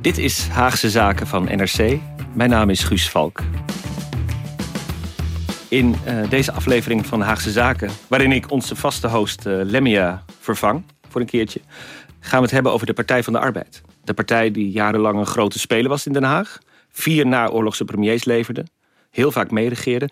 Dit is Haagse Zaken van NRC. Mijn naam is Guus Valk. In uh, deze aflevering van Haagse Zaken, waarin ik onze vaste host uh, Lemmia vervang voor een keertje, gaan we het hebben over de Partij van de Arbeid. De partij die jarenlang een grote speler was in Den Haag, vier naoorlogse premiers leverde, heel vaak meeregeerde.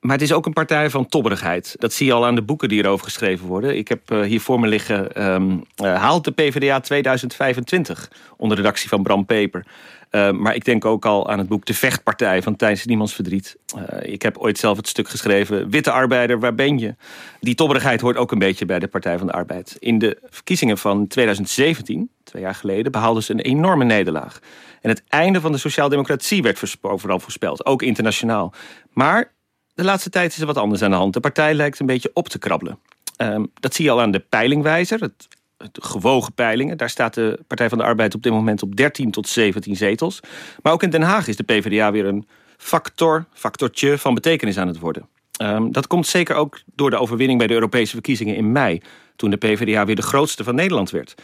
Maar het is ook een partij van tobberigheid. Dat zie je al aan de boeken die erover geschreven worden. Ik heb uh, hier voor me liggen um, uh, Haalt de PvdA 2025 onder de redactie van Bram Peper. Uh, maar ik denk ook al aan het boek De Vechtpartij van Thijs Niemands Verdriet. ik heb ooit zelf het stuk geschreven Witte arbeider, waar ben je? Die tobberigheid hoort ook een beetje bij de Partij van de Arbeid. In de verkiezingen van 2017, twee jaar geleden, behaalden ze een enorme nederlaag. En het einde van de sociaaldemocratie werd overal voorspeld, ook internationaal. Maar de laatste tijd is er wat anders aan de hand. De partij lijkt een beetje op te krabbelen. Um, dat zie je al aan de peilingwijzer, het, gewogen peilingen. Daar staat de Partij van de Arbeid op dit moment op 13 tot 17 zetels. Maar ook in Den Haag is de PvdA weer een factor, factortje van betekenis aan het worden. Um, dat komt zeker ook door de overwinning bij de Europese verkiezingen in mei... toen de PvdA weer de grootste van Nederland werd.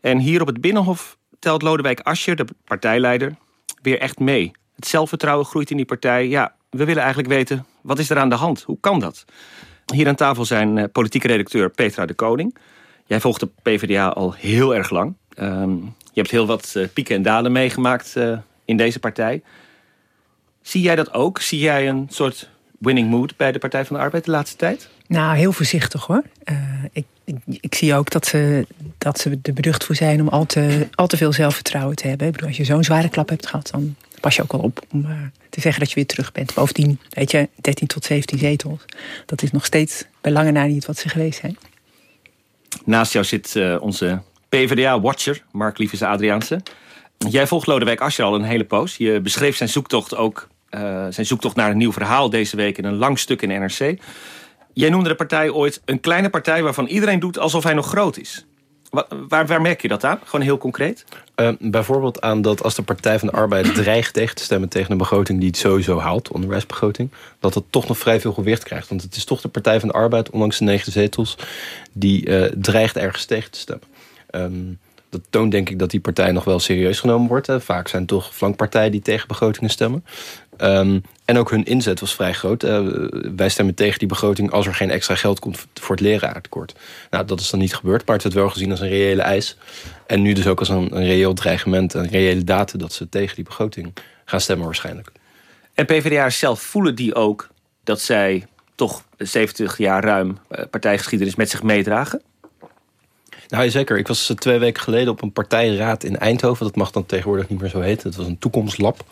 En hier op het Binnenhof telt Lodewijk Asscher, de partijleider, weer echt mee. Het zelfvertrouwen groeit in die partij. Ja, we willen eigenlijk weten, wat is er aan de hand? Hoe kan dat? Hier aan tafel zijn uh, politieke redacteur Petra de Koning. Jij volgt de PvdA al heel erg lang. Um, je hebt heel wat uh, pieken en dalen meegemaakt uh, in deze partij. Zie jij dat ook? Zie jij een soort winning mood bij de Partij van de Arbeid de laatste tijd? Nou, heel voorzichtig hoor. Ik, ik, ik, zie ook dat ze, dat ze er beducht voor zijn om al te, al te veel zelfvertrouwen te hebben. Ik bedoel, als je zo'n zware klap hebt gehad, dan pas je ook al op om uh, te zeggen dat je weer terug bent. Bovendien, weet je, 13 tot 17 zetels. Dat is nog steeds bij lange na niet wat ze geweest zijn. Naast jou zit uh, onze PvdA-watcher, Mark Liefes Adriaanse. Jij volgt Lodewijk Asscher al een hele poos. Je beschreef zijn zoektocht ook, uh, zijn zoektocht naar een nieuw verhaal deze week in een lang stuk in NRC. Jij noemde de partij ooit een kleine partij waarvan iedereen doet alsof hij nog groot is. Waar, waar, merk je dat aan? Gewoon heel concreet? Uh, bijvoorbeeld aan dat als de Partij van de Arbeid dreigt tegen te stemmen tegen een begroting die het sowieso haalt, onderwijsbegroting, dat het toch nog vrij veel gewicht krijgt. Want het is toch de Partij van de Arbeid, ondanks de negen zetels, die uh, dreigt ergens tegen te stemmen. Um, dat toont denk ik dat die partij nog wel serieus genomen wordt. Hè. Vaak zijn toch flankpartijen die tegen begrotingen stemmen. Um, en ook hun inzet was vrij groot. Uh, wij stemmen tegen die begroting als er geen extra geld komt voor het lerarentekort. Nou, dat is dan niet gebeurd, maar het werd wel gezien als een reële eis. En nu dus ook als een, een reëel dreigement, een reële data dat ze tegen die begroting gaan stemmen waarschijnlijk. En PvdA'ers zelf voelen die ook dat zij toch 70 jaar ruim uh, partijgeschiedenis met zich meedragen? Nou, zeker. Ik was twee weken geleden op een partijraad in Eindhoven. Dat mag dan tegenwoordig niet meer zo heten. Het was een toekomstlab.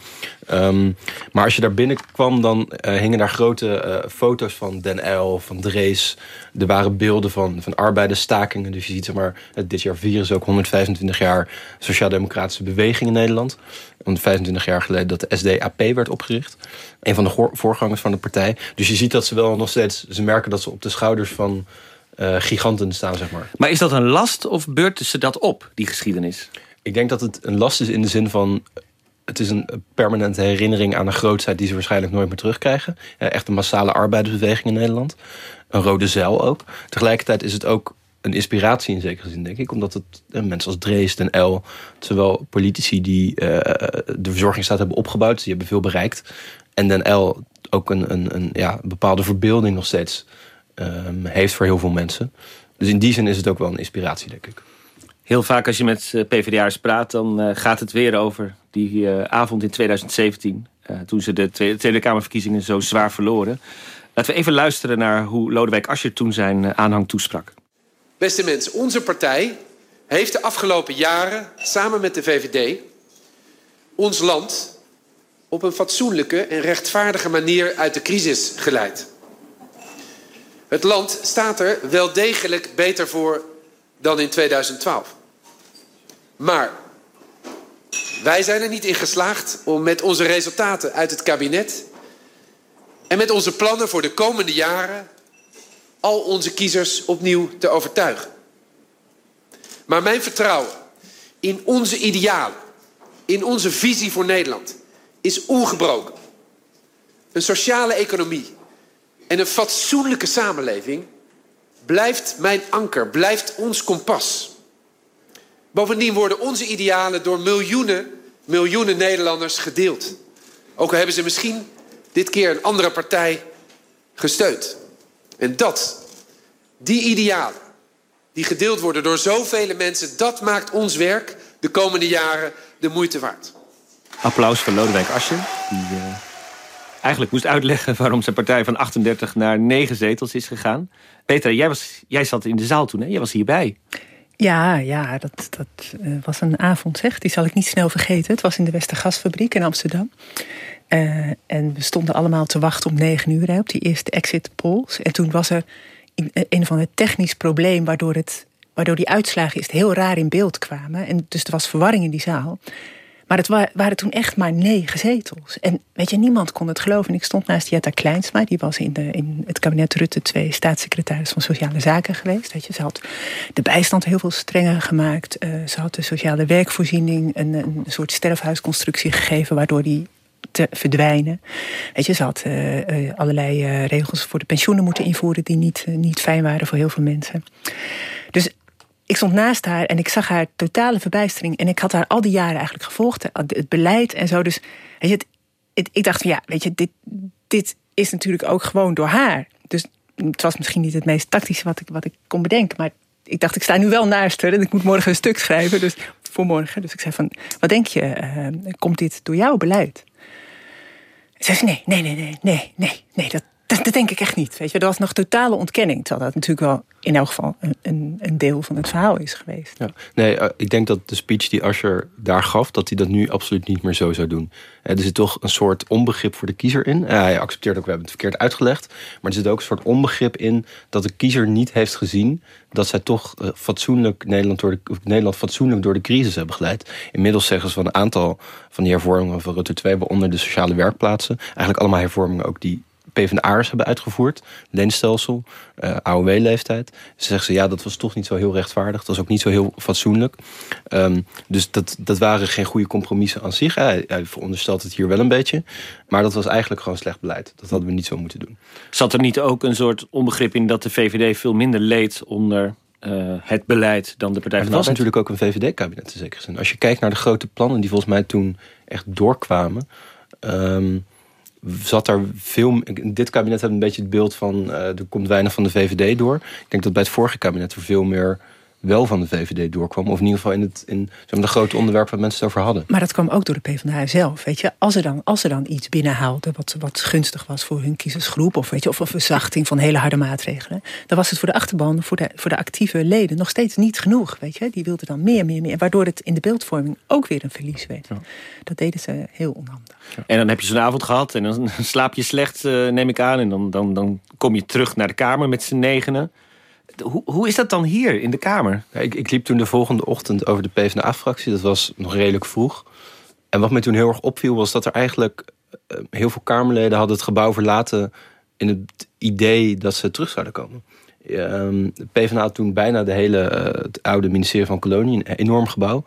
Um, maar als je daar binnenkwam, dan uh, hingen daar grote uh, foto's van Den Uyl, van Drees. Er waren beelden van, van arbeidersstakingen. Dus je ziet, zeg maar, dit jaar vieren ze ook 125 jaar sociaal-democratische beweging in Nederland. 125 jaar geleden dat de SDAP werd opgericht. Een van de voorgangers van de partij. Dus je ziet dat ze wel nog steeds... Ze merken dat ze op de schouders van giganten staan, zeg maar. Maar is dat een last of beurt ze dat op, die geschiedenis? Ik denk dat het een last is in de zin van... het is een permanente herinnering aan een grootheid... die ze waarschijnlijk nooit meer terugkrijgen. Echt een massale arbeidersbeweging in Nederland. Een rode zeil ook. Tegelijkertijd is het ook een inspiratie in zekere zin, denk ik. Omdat het eh, mensen als Drees en El... zowel politici die uh, de verzorgingsstaat hebben opgebouwd... die hebben veel bereikt. En Den El ook een, een, een ja, bepaalde verbeelding nog steeds um, heeft voor heel veel mensen. Dus in die zin is het ook wel een inspiratie, denk ik. Heel vaak als je met eh, PvdA'ers praat, dan uh, gaat het weer over die uh, avond in 2017. toen ze de Tweede, Tweede Kamerverkiezingen zo zwaar verloren. Laten we even luisteren naar hoe Lodewijk Asscher toen zijn aanhang toesprak. Beste mensen, onze partij heeft de afgelopen jaren samen met de VVD ons land op een fatsoenlijke en rechtvaardige manier uit de crisis geleid. Het land staat er wel degelijk beter voor dan in 2012. Maar wij zijn er niet in geslaagd om met onze resultaten uit het kabinet en met onze plannen voor de komende jaren al onze kiezers opnieuw te overtuigen. Maar mijn vertrouwen in onze idealen, in onze visie voor Nederland, is ongebroken. Een sociale economie en een fatsoenlijke samenleving blijft mijn anker, blijft ons kompas. Bovendien worden onze idealen door miljoenen, miljoenen Nederlanders gedeeld. Ook al hebben ze misschien dit keer een andere partij gesteund. En dat, die idealen, die gedeeld worden door zoveel mensen, dat maakt ons werk de komende jaren de moeite waard. Applaus voor Lodewijk uh, eigenlijk moest uitleggen waarom zijn partij van 38 naar 9 zetels is gegaan. Peter, jij, was, jij zat in de zaal toen, hè? Jij was hierbij. Ja, ja dat, dat uh, was een avond, zeg. Die zal ik niet snel vergeten. Het was in de Westergasfabriek in Amsterdam. Uh, en we stonden allemaal te wachten om negen uur hè, op die eerste exit polls. En toen was er een van het technisch probleem waardoor, het, waardoor die uitslagen eerst heel raar in beeld kwamen. En dus er was verwarring in die zaal. Maar het waren toen echt maar negen zetels. En weet je, niemand kon het geloven. En ik stond naast Jetta Kleinsma. Die was in, de, in het kabinet Rutte 2 staatssecretaris van Sociale Zaken geweest. Weet je, ze had de bijstand heel veel strenger gemaakt. Uh, ze had de sociale werkvoorziening een, een soort sterfhuisconstructie gegeven... waardoor die te verdwijnen. Weet je, ze had uh, allerlei uh, regels voor de pensioenen moeten invoeren... die niet, niet fijn waren voor heel veel mensen. Dus ik stond naast haar en ik zag haar totale verbijstering. En ik had haar al die jaren eigenlijk gevolgd. Het beleid en zo. Dus ik dacht van ja, weet je, dit, dit is natuurlijk ook gewoon door haar. Dus het was misschien niet het meest tactische wat ik, wat ik kon bedenken. Maar ik dacht, ik sta nu wel naast haar en ik moet morgen een stuk schrijven. Dus voor morgen. Dus ik zei van, wat denk je, uh, komt dit door jouw beleid? Ze zei nee, nee, nee, nee, nee, nee, nee, dat, dat, dat, denk ik echt niet. Weet je, dat was nog totale ontkenning. Terwijl dat natuurlijk wel in elk geval een, een, deel van het verhaal is geweest. Ja. Nee, uh, ik denk dat de speech die Asher daar gaf, dat hij dat nu absoluut niet meer zo zou doen. Uh, er zit toch een soort onbegrip voor de kiezer in. Uh, hij accepteert ook, we hebben het verkeerd uitgelegd. Maar er zit ook een soort onbegrip in dat de kiezer niet heeft gezien dat zij toch fatsoenlijk Nederland, door de, Nederland fatsoenlijk door de crisis hebben geleid. Inmiddels zeggen ze van een aantal van die hervormingen van Rutte 2, waaronder de sociale werkplaatsen. Eigenlijk allemaal hervormingen ook die PvdA'ers hebben uitgevoerd. Leenstelsel, uh, AOW-leeftijd. Ze zeggen ze, ja, dat was toch niet zo heel rechtvaardig. Dat was ook niet zo heel fatsoenlijk. Um, dus dat, dat waren geen goede compromissen aan zich. Hij, hij veronderstelt het hier wel een beetje. Maar dat was eigenlijk gewoon slecht beleid. Dat hadden we niet zo moeten doen. Zat er niet ook een soort onbegrip in dat de VVD veel minder leed onder uh, het beleid dan de Partij van de Arbeid? Het was natuurlijk ook een VVD-kabinet in zekere zin. Als je kijkt naar de grote plannen die volgens mij toen echt doorkwamen... Um, zat er veel. Dit kabinet heeft een beetje het beeld van. Uh, er komt weinig van de VVD door. Ik denk dat bij het vorige kabinet er veel meer wel van de VVD doorkwam. Of in ieder geval in, het, in zeg maar, de grote onderwerpen waar mensen het over hadden. Maar dat kwam ook door de PvdA zelf. Weet je? Als, er dan, als er dan iets binnenhaalde wat, wat gunstig was voor hun kiezersgroep... Of, weet je, of een verzachting van hele harde maatregelen... dan was het voor de achterban, voor de, voor de actieve leden... nog steeds niet genoeg. Weet je? Die wilden dan meer, meer, meer. Waardoor het in de beeldvorming ook weer een verlies werd. Ja. Dat deden ze heel onhandig. Ja. En dan heb je zo'n avond gehad en dan slaap je slecht, uh, neem ik aan. En dan, dan, dan kom je terug naar de Kamer met z'n negenen... Hoe, is dat dan hier in de Kamer? Ik, ik liep toen de volgende ochtend over de PvdA-fractie. Dat was nog redelijk vroeg. En wat mij toen heel erg opviel was dat er eigenlijk uh, heel veel Kamerleden hadden het gebouw verlaten in het idee dat ze terug zouden komen. Um, de PvdA had toen bijna de hele, uh, het oude ministerie van Kolonie, een enorm gebouw.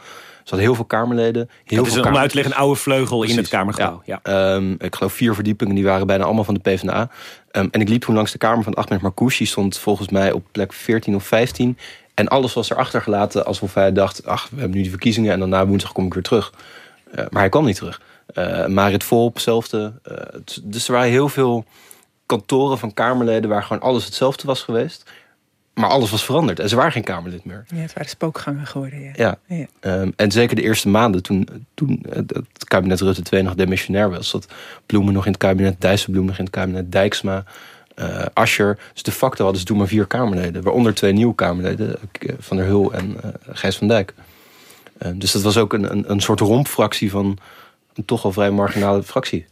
Hadden heel veel Kamerleden. Heel veel kamer... om uit te leggen, een oude vleugel Precies. in het Kamergebouw. Ja. ja. Um, ik geloof vier verdiepingen, die waren bijna allemaal van de PvdA. Um, en ik liep toen langs de Kamer van Ahmed Marcouch. Die stond volgens mij op plek 14 of 15. En alles was erachter gelaten alsof hij dacht... ach, we hebben nu die verkiezingen en dan na woensdag kom ik weer terug. Uh, maar hij kwam niet terug. Uh, Marit Volp, hetzelfde. Uh, dus er waren heel veel kantoren van Kamerleden... waar gewoon alles hetzelfde was geweest. Maar alles was veranderd en ze waren geen Kamerlid meer. Ja, het waren spookgangen geworden. Ja. Ja. Ja. Ehm, en zeker de eerste maanden, toen, toen het kabinet Rutte 2 nog demissionair was, zat Bloemen nog in het kabinet, Dijsselbloem nog in het kabinet, Dijksma, eh Ascher. Dus de facto hadden ze toen maar vier Kamerleden, waaronder twee nieuwe Kamerleden, eh, Van der Hul en eh, Gijs van Dijk. Eh, dus dat was ook een, een, een soort rompfractie van een toch al vrij marginale fractie.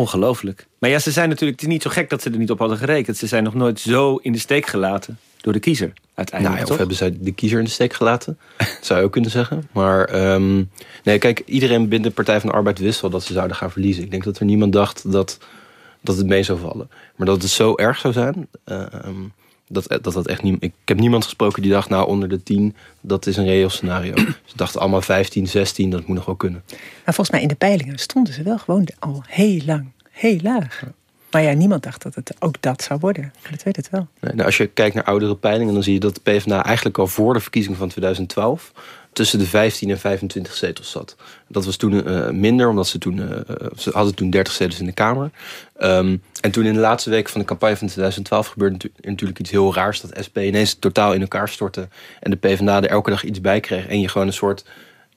Ongelooflijk. Maar ja, ze zijn natuurlijk, het is niet zo gek dat ze er niet op hadden gerekend. Ze zijn nog nooit zo in de steek gelaten door de kiezer Nou, uiteindelijk. ja, of hebben zij de kiezer in de steek gelaten? Dat zou je ook kunnen zeggen. Maar ehm, nee, kijk, iedereen binnen de Partij van de Arbeid wist wel dat ze zouden gaan verliezen. Ik denk dat er niemand dacht dat, dat het mee zou vallen. Maar dat het zo erg zou zijn, ehm, dat, dat dat echt niet. Ik heb niemand gesproken die dacht, nou, onder de 10, dat is een reëel scenario. ze dachten allemaal 15, 16, dat moet nog wel kunnen. Maar volgens mij in de peilingen stonden ze wel gewoon al heel lang, heel laag. Maar ja, niemand dacht dat het ook dat zou worden. Dat weet het wel. Nee, nou, als je kijkt naar oudere peilingen, dan zie je dat de PvdA eigenlijk al voor de verkiezing van 2012 tussen de 15 en 25 zetels zat. Dat was toen eh, minder, omdat ze toen eh, ze hadden toen 30 zetels in de Kamer. Ehm, en toen in de laatste week van de campagne van 2012 gebeurde natu- natuurlijk iets heel raars. Dat SP ineens totaal in elkaar stortte. En de PvdA er elke dag iets bij kreeg. En je gewoon een soort.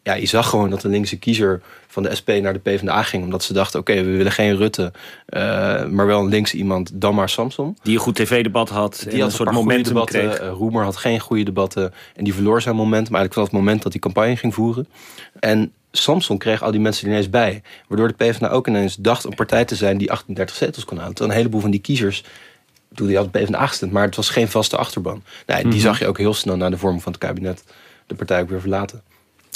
Ja, je zag gewoon dat de linkse kiezer van de SP naar de PvdA ging. Omdat ze dachten, oké, we willen geen Rutte, eh, maar wel een linkse iemand, dan maar Samson. Die een goed tv-debat had. Die had een soort momentum debatten. kreeg. Eh, Roemer had geen goede debatten. En die verloor zijn momentum. Eigenlijk vanaf het moment dat hij campagne ging voeren. En Samson kreeg al die mensen ineens bij. Waardoor de PvdA ook ineens dacht een partij te zijn die 38 zetels kon halen. Terwijl een heleboel van die kiezers... Toen die had PvdA gestemd, maar het was geen vaste achterban. Nou, die Mhm. zag je ook heel snel na de vorming van het kabinet de partij ook weer verlaten.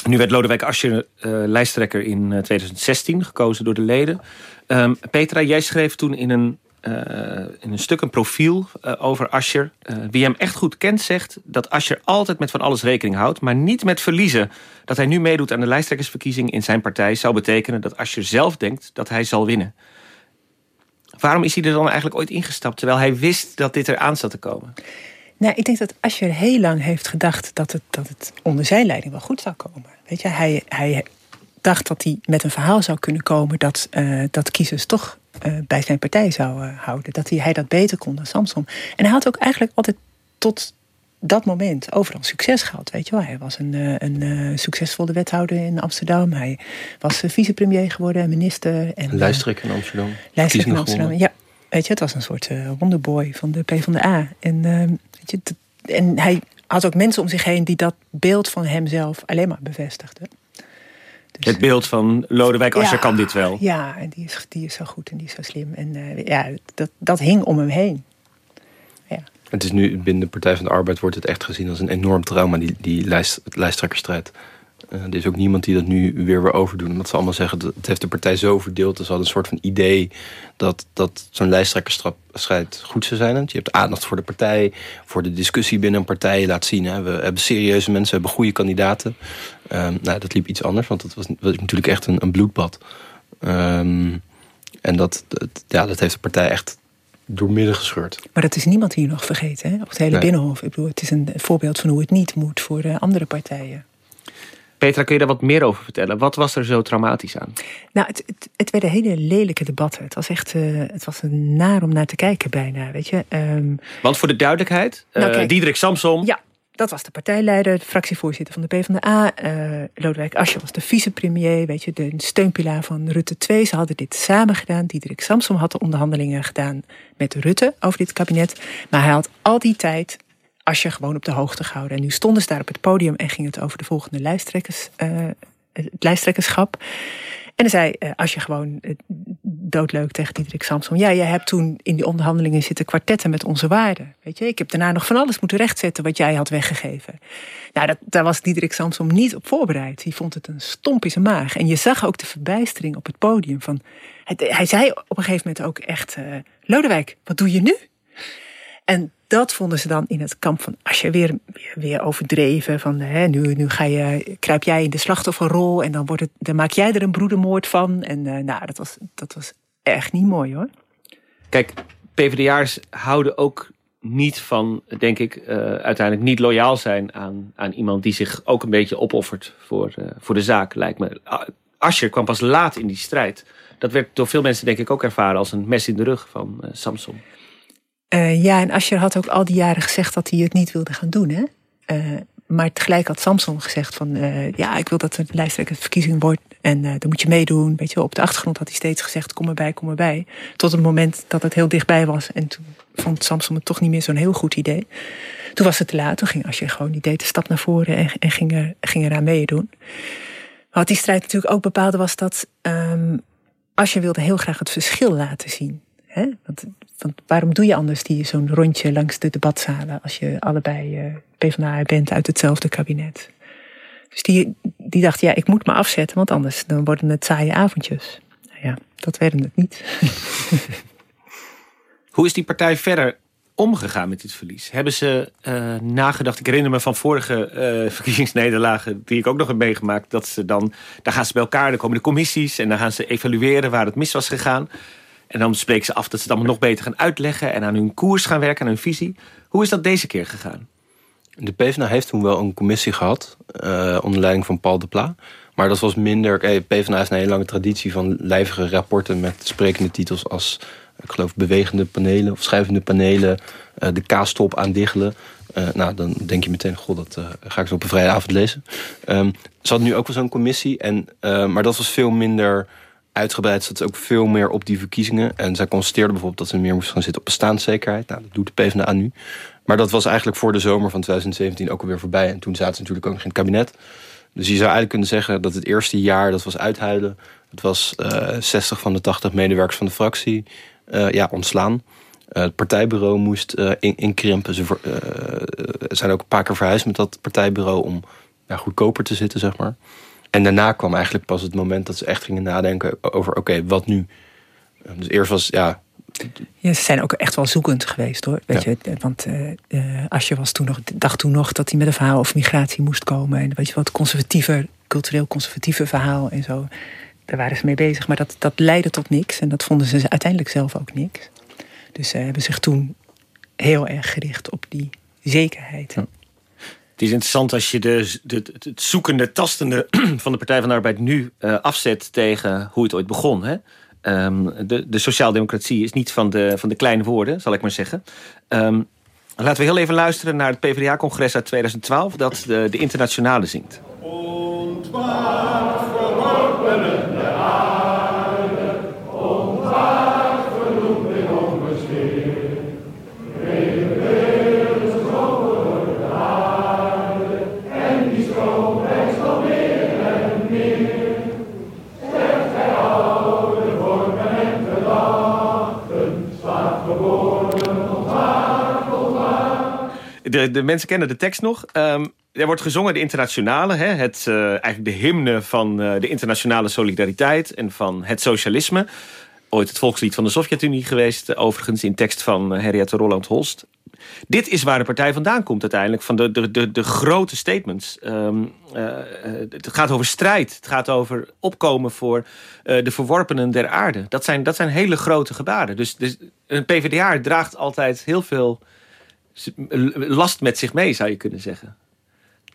Nu werd Lodewijk Asscher eh, lijsttrekker in eh, 2016, gekozen door de leden. Ehm, Petra, jij schreef toen in een, eh, in een stuk een profiel eh, over Asscher. Eh, wie hem echt goed kent zegt dat Asscher altijd met van alles rekening houdt... maar niet met verliezen. Dat hij nu meedoet aan de lijsttrekkersverkiezing in zijn partij... zou betekenen dat Asscher zelf denkt dat hij zal winnen. Waarom is hij er dan eigenlijk ooit ingestapt... terwijl hij wist dat dit eraan zat te komen? Nou, ik denk dat Asscher heel lang heeft gedacht dat het, dat het onder zijn leiding wel goed zou komen. Weet je, hij, hij dacht dat hij met een verhaal zou kunnen komen dat, eh, dat kiezers toch eh, bij zijn partij zouden houden. Dat hij, hij dat beter kon dan Samson. En hij had ook eigenlijk altijd tot dat moment overal succes gehad. Weet je wel. Hij was een, eh, een eh, succesvolle wethouder in Amsterdam. Hij was eh, vicepremier geworden, minister. En, lijsttrekker in Amsterdam. Lijsttrekker in Amsterdam. Ja, weet je, het was een soort eh, wonderboy van de PvdA. En, eh, weet je, en hij had ook mensen om zich heen die dat beeld van hemzelf alleen maar bevestigden. Dus, Het beeld van Lodewijk Asscher Ja. kan dit wel. Ja, en die is, die is zo goed en die is zo slim. En eh, ja, dat, dat hing om hem heen. Ja. Het is nu binnen de Partij van de Arbeid wordt het echt gezien als een enorm trauma, die, die lijst, het lijsttrekkerstrijd. Eh, er is ook niemand die dat nu weer wil overdoen. Omdat ze allemaal zeggen, dat het heeft de partij zo verdeeld. Dus ze hadden een soort van idee dat, dat zo'n lijsttrekkersstrijd goed zou zijn. Want je hebt aandacht voor de partij, voor de discussie binnen een partij. Je laat zien, hè, we hebben serieuze mensen, we hebben goede kandidaten. Ehm, nou, dat liep iets anders, want het was, was natuurlijk echt een, een bloedbad. Ehm, en dat, dat, ja, dat heeft de partij echt doormidden gescheurd. Maar dat is niemand hier nog vergeten. Hè? Op het hele Nee. Binnenhof. Ik bedoel, het is een voorbeeld van hoe het niet moet voor de andere partijen. Petra, kun je daar wat meer over vertellen? Wat was er zo traumatisch aan? Nou, het, het, het werden hele lelijke debatten. Het was echt eh, het was een naar om naar te kijken bijna, weet je. Ehm, Want voor de duidelijkheid, eh Nou. Diederik Samsom, ja, dat was de partijleider, de fractievoorzitter van de PvdA. eh Lodewijk Asscher was de vicepremier, weet je, de steunpilaar van Rutte 2. Ze hadden dit samen gedaan. Diederik Samsom had de onderhandelingen gedaan met Rutte over dit kabinet. Maar hij had al die tijd Asscher gewoon op de hoogte gehouden. En nu stonden ze daar op het podium en ging het over de volgende lijsttrekkers, eh, het lijsttrekkerschap. En dan zei eh, Asscher gewoon eh, doodleuk tegen Diederik Samsom. Ja, jij hebt toen in die onderhandelingen zitten kwartetten met onze waarden. Weet je, ik heb daarna nog van alles moeten rechtzetten wat jij had weggegeven. Nou, dat, daar was Diederik Samsom niet op voorbereid. Die vond het een stomp in zijn maag. En je zag ook de verbijstering op het podium. Van, hij zei op een gegeven moment ook echt... Lodewijk, wat doe je nu? En dat vonden ze dan in het kamp van als je weer, weer, overdreven. Van hè, nu, nu ga je, kruip jij in de slachtofferrol en dan, wordt het, dan maak jij er een broedermoord van. En eh, nou, dat was, dat was echt niet mooi hoor. Kijk, PvdA'ers houden ook niet van, denk ik, eh, uiteindelijk niet loyaal zijn aan, aan iemand die zich ook een beetje opoffert voor, eh, voor de zaak, lijkt me. A- Asscher kwam pas laat in die strijd. Dat werd door veel mensen, denk ik, ook ervaren als een mes in de rug van eh, Samson. Uh, ja, en Asscher had ook al die jaren gezegd dat hij het niet wilde gaan doen. Hè? Uh, maar tegelijk had Samson gezegd van... Uh, ja, ik wil dat het lijsttrekker verkiezing wordt en dan moet je meedoen. Weet je, op de achtergrond had hij steeds gezegd, kom erbij, kom erbij. Tot het moment dat het heel dichtbij was. En toen vond Samson het toch niet meer zo'n heel goed idee. Toen was het te laat. Toen ging Asscher gewoon, die deed de stap naar voren en, en ging, er, eraan meedoen. Wat die strijd natuurlijk ook bepaalde was dat... Um, Asscher wilde heel graag het verschil laten zien. Hè? Want, want, waarom doe je anders die zo'n rondje langs de debatzalen als je allebei uh, PvdA bent uit hetzelfde kabinet? Dus die, die dacht, ja, ik moet me afzetten, want anders dan worden het saaie avondjes. Nou ja, dat werden het niet. Hoe is die partij verder omgegaan met dit verlies? Hebben ze uh, nagedacht? Ik herinner me van vorige uh, verkiezingsnederlagen, die ik ook nog heb meegemaakt, dat ze dan, daar gaan ze bij elkaar, dan komen de commissies en dan gaan ze evalueren waar het mis was gegaan. En dan spreken ze af dat ze het allemaal nog beter gaan uitleggen en aan hun koers gaan werken, aan hun visie. Hoe is dat deze keer gegaan? De PvdA heeft toen wel een commissie gehad, uh, onder leiding van Paul de Pla. Maar dat was minder. Hey, PvdA heeft een hele lange traditie van lijvige rapporten met sprekende titels als ik geloof bewegende panelen of schuivende panelen, uh, de kaastop aandiggelen. Uh, nou, dan denk je meteen, god, dat ga ik zo op een vrije avond lezen. Um, ze hadden nu ook wel zo'n commissie, en, maar dat was veel minder uitgebreid. Zat ook veel meer op die verkiezingen. En zij constateerden bijvoorbeeld dat ze meer moesten gaan zitten op bestaanszekerheid. Nou, dat doet de PvdA nu. Maar dat was eigenlijk voor de zomer van 2017 ook alweer voorbij. En toen zaten ze natuurlijk ook nog in het kabinet. Dus je zou eigenlijk kunnen zeggen dat het eerste jaar, dat was uithuilen. Het was 60 van de 80 medewerkers van de fractie uh, ja, ontslaan. Uh, het partijbureau moest uh, in, inkrimpen. Ze zijn ook een paar keer verhuisd met dat partijbureau om ja, goedkoper te zitten, zeg maar. En daarna kwam eigenlijk pas het moment dat ze echt gingen nadenken over: oké, wat nu? Dus eerst was ja. Ja, ze zijn ook echt wel zoekend geweest hoor. Weet je, want uh, Asje was toen nog, dacht toen nog dat hij met een verhaal over migratie moest komen. En weet je wat, conservatiever, cultureel conservatiever verhaal en zo daar waren ze mee bezig. Maar dat, dat leidde tot niks. En dat vonden ze uiteindelijk zelf ook niks. Dus ze hebben zich toen heel erg gericht op die zekerheid. Het is interessant als je de, de, het zoekende, tastende van de Partij van de Arbeid nu uh, afzet tegen hoe het ooit begon. Hè? Um, de, de sociaaldemocratie is niet van de, van de kleine woorden, zal ik maar zeggen. Um, laten we heel even luisteren naar het PvdA-congres uit 2012 dat de, de internationale zingt. De, de mensen kennen de tekst nog. Um, er wordt gezongen de internationale, hè, het, uh, eigenlijk de hymne van uh, de internationale solidariteit en van het socialisme. Ooit het volkslied van de Sovjet-Unie geweest, overigens in tekst van Henriette Roland Holst. Dit is waar de partij vandaan komt uiteindelijk, van de, de, de, de grote statements. Um, het gaat over strijd, het gaat over opkomen voor de verworpenen der aarde. Dat zijn, dat zijn hele grote gebaren. Dus, dus een PvdA draagt altijd heel veel last met zich mee, zou je kunnen zeggen.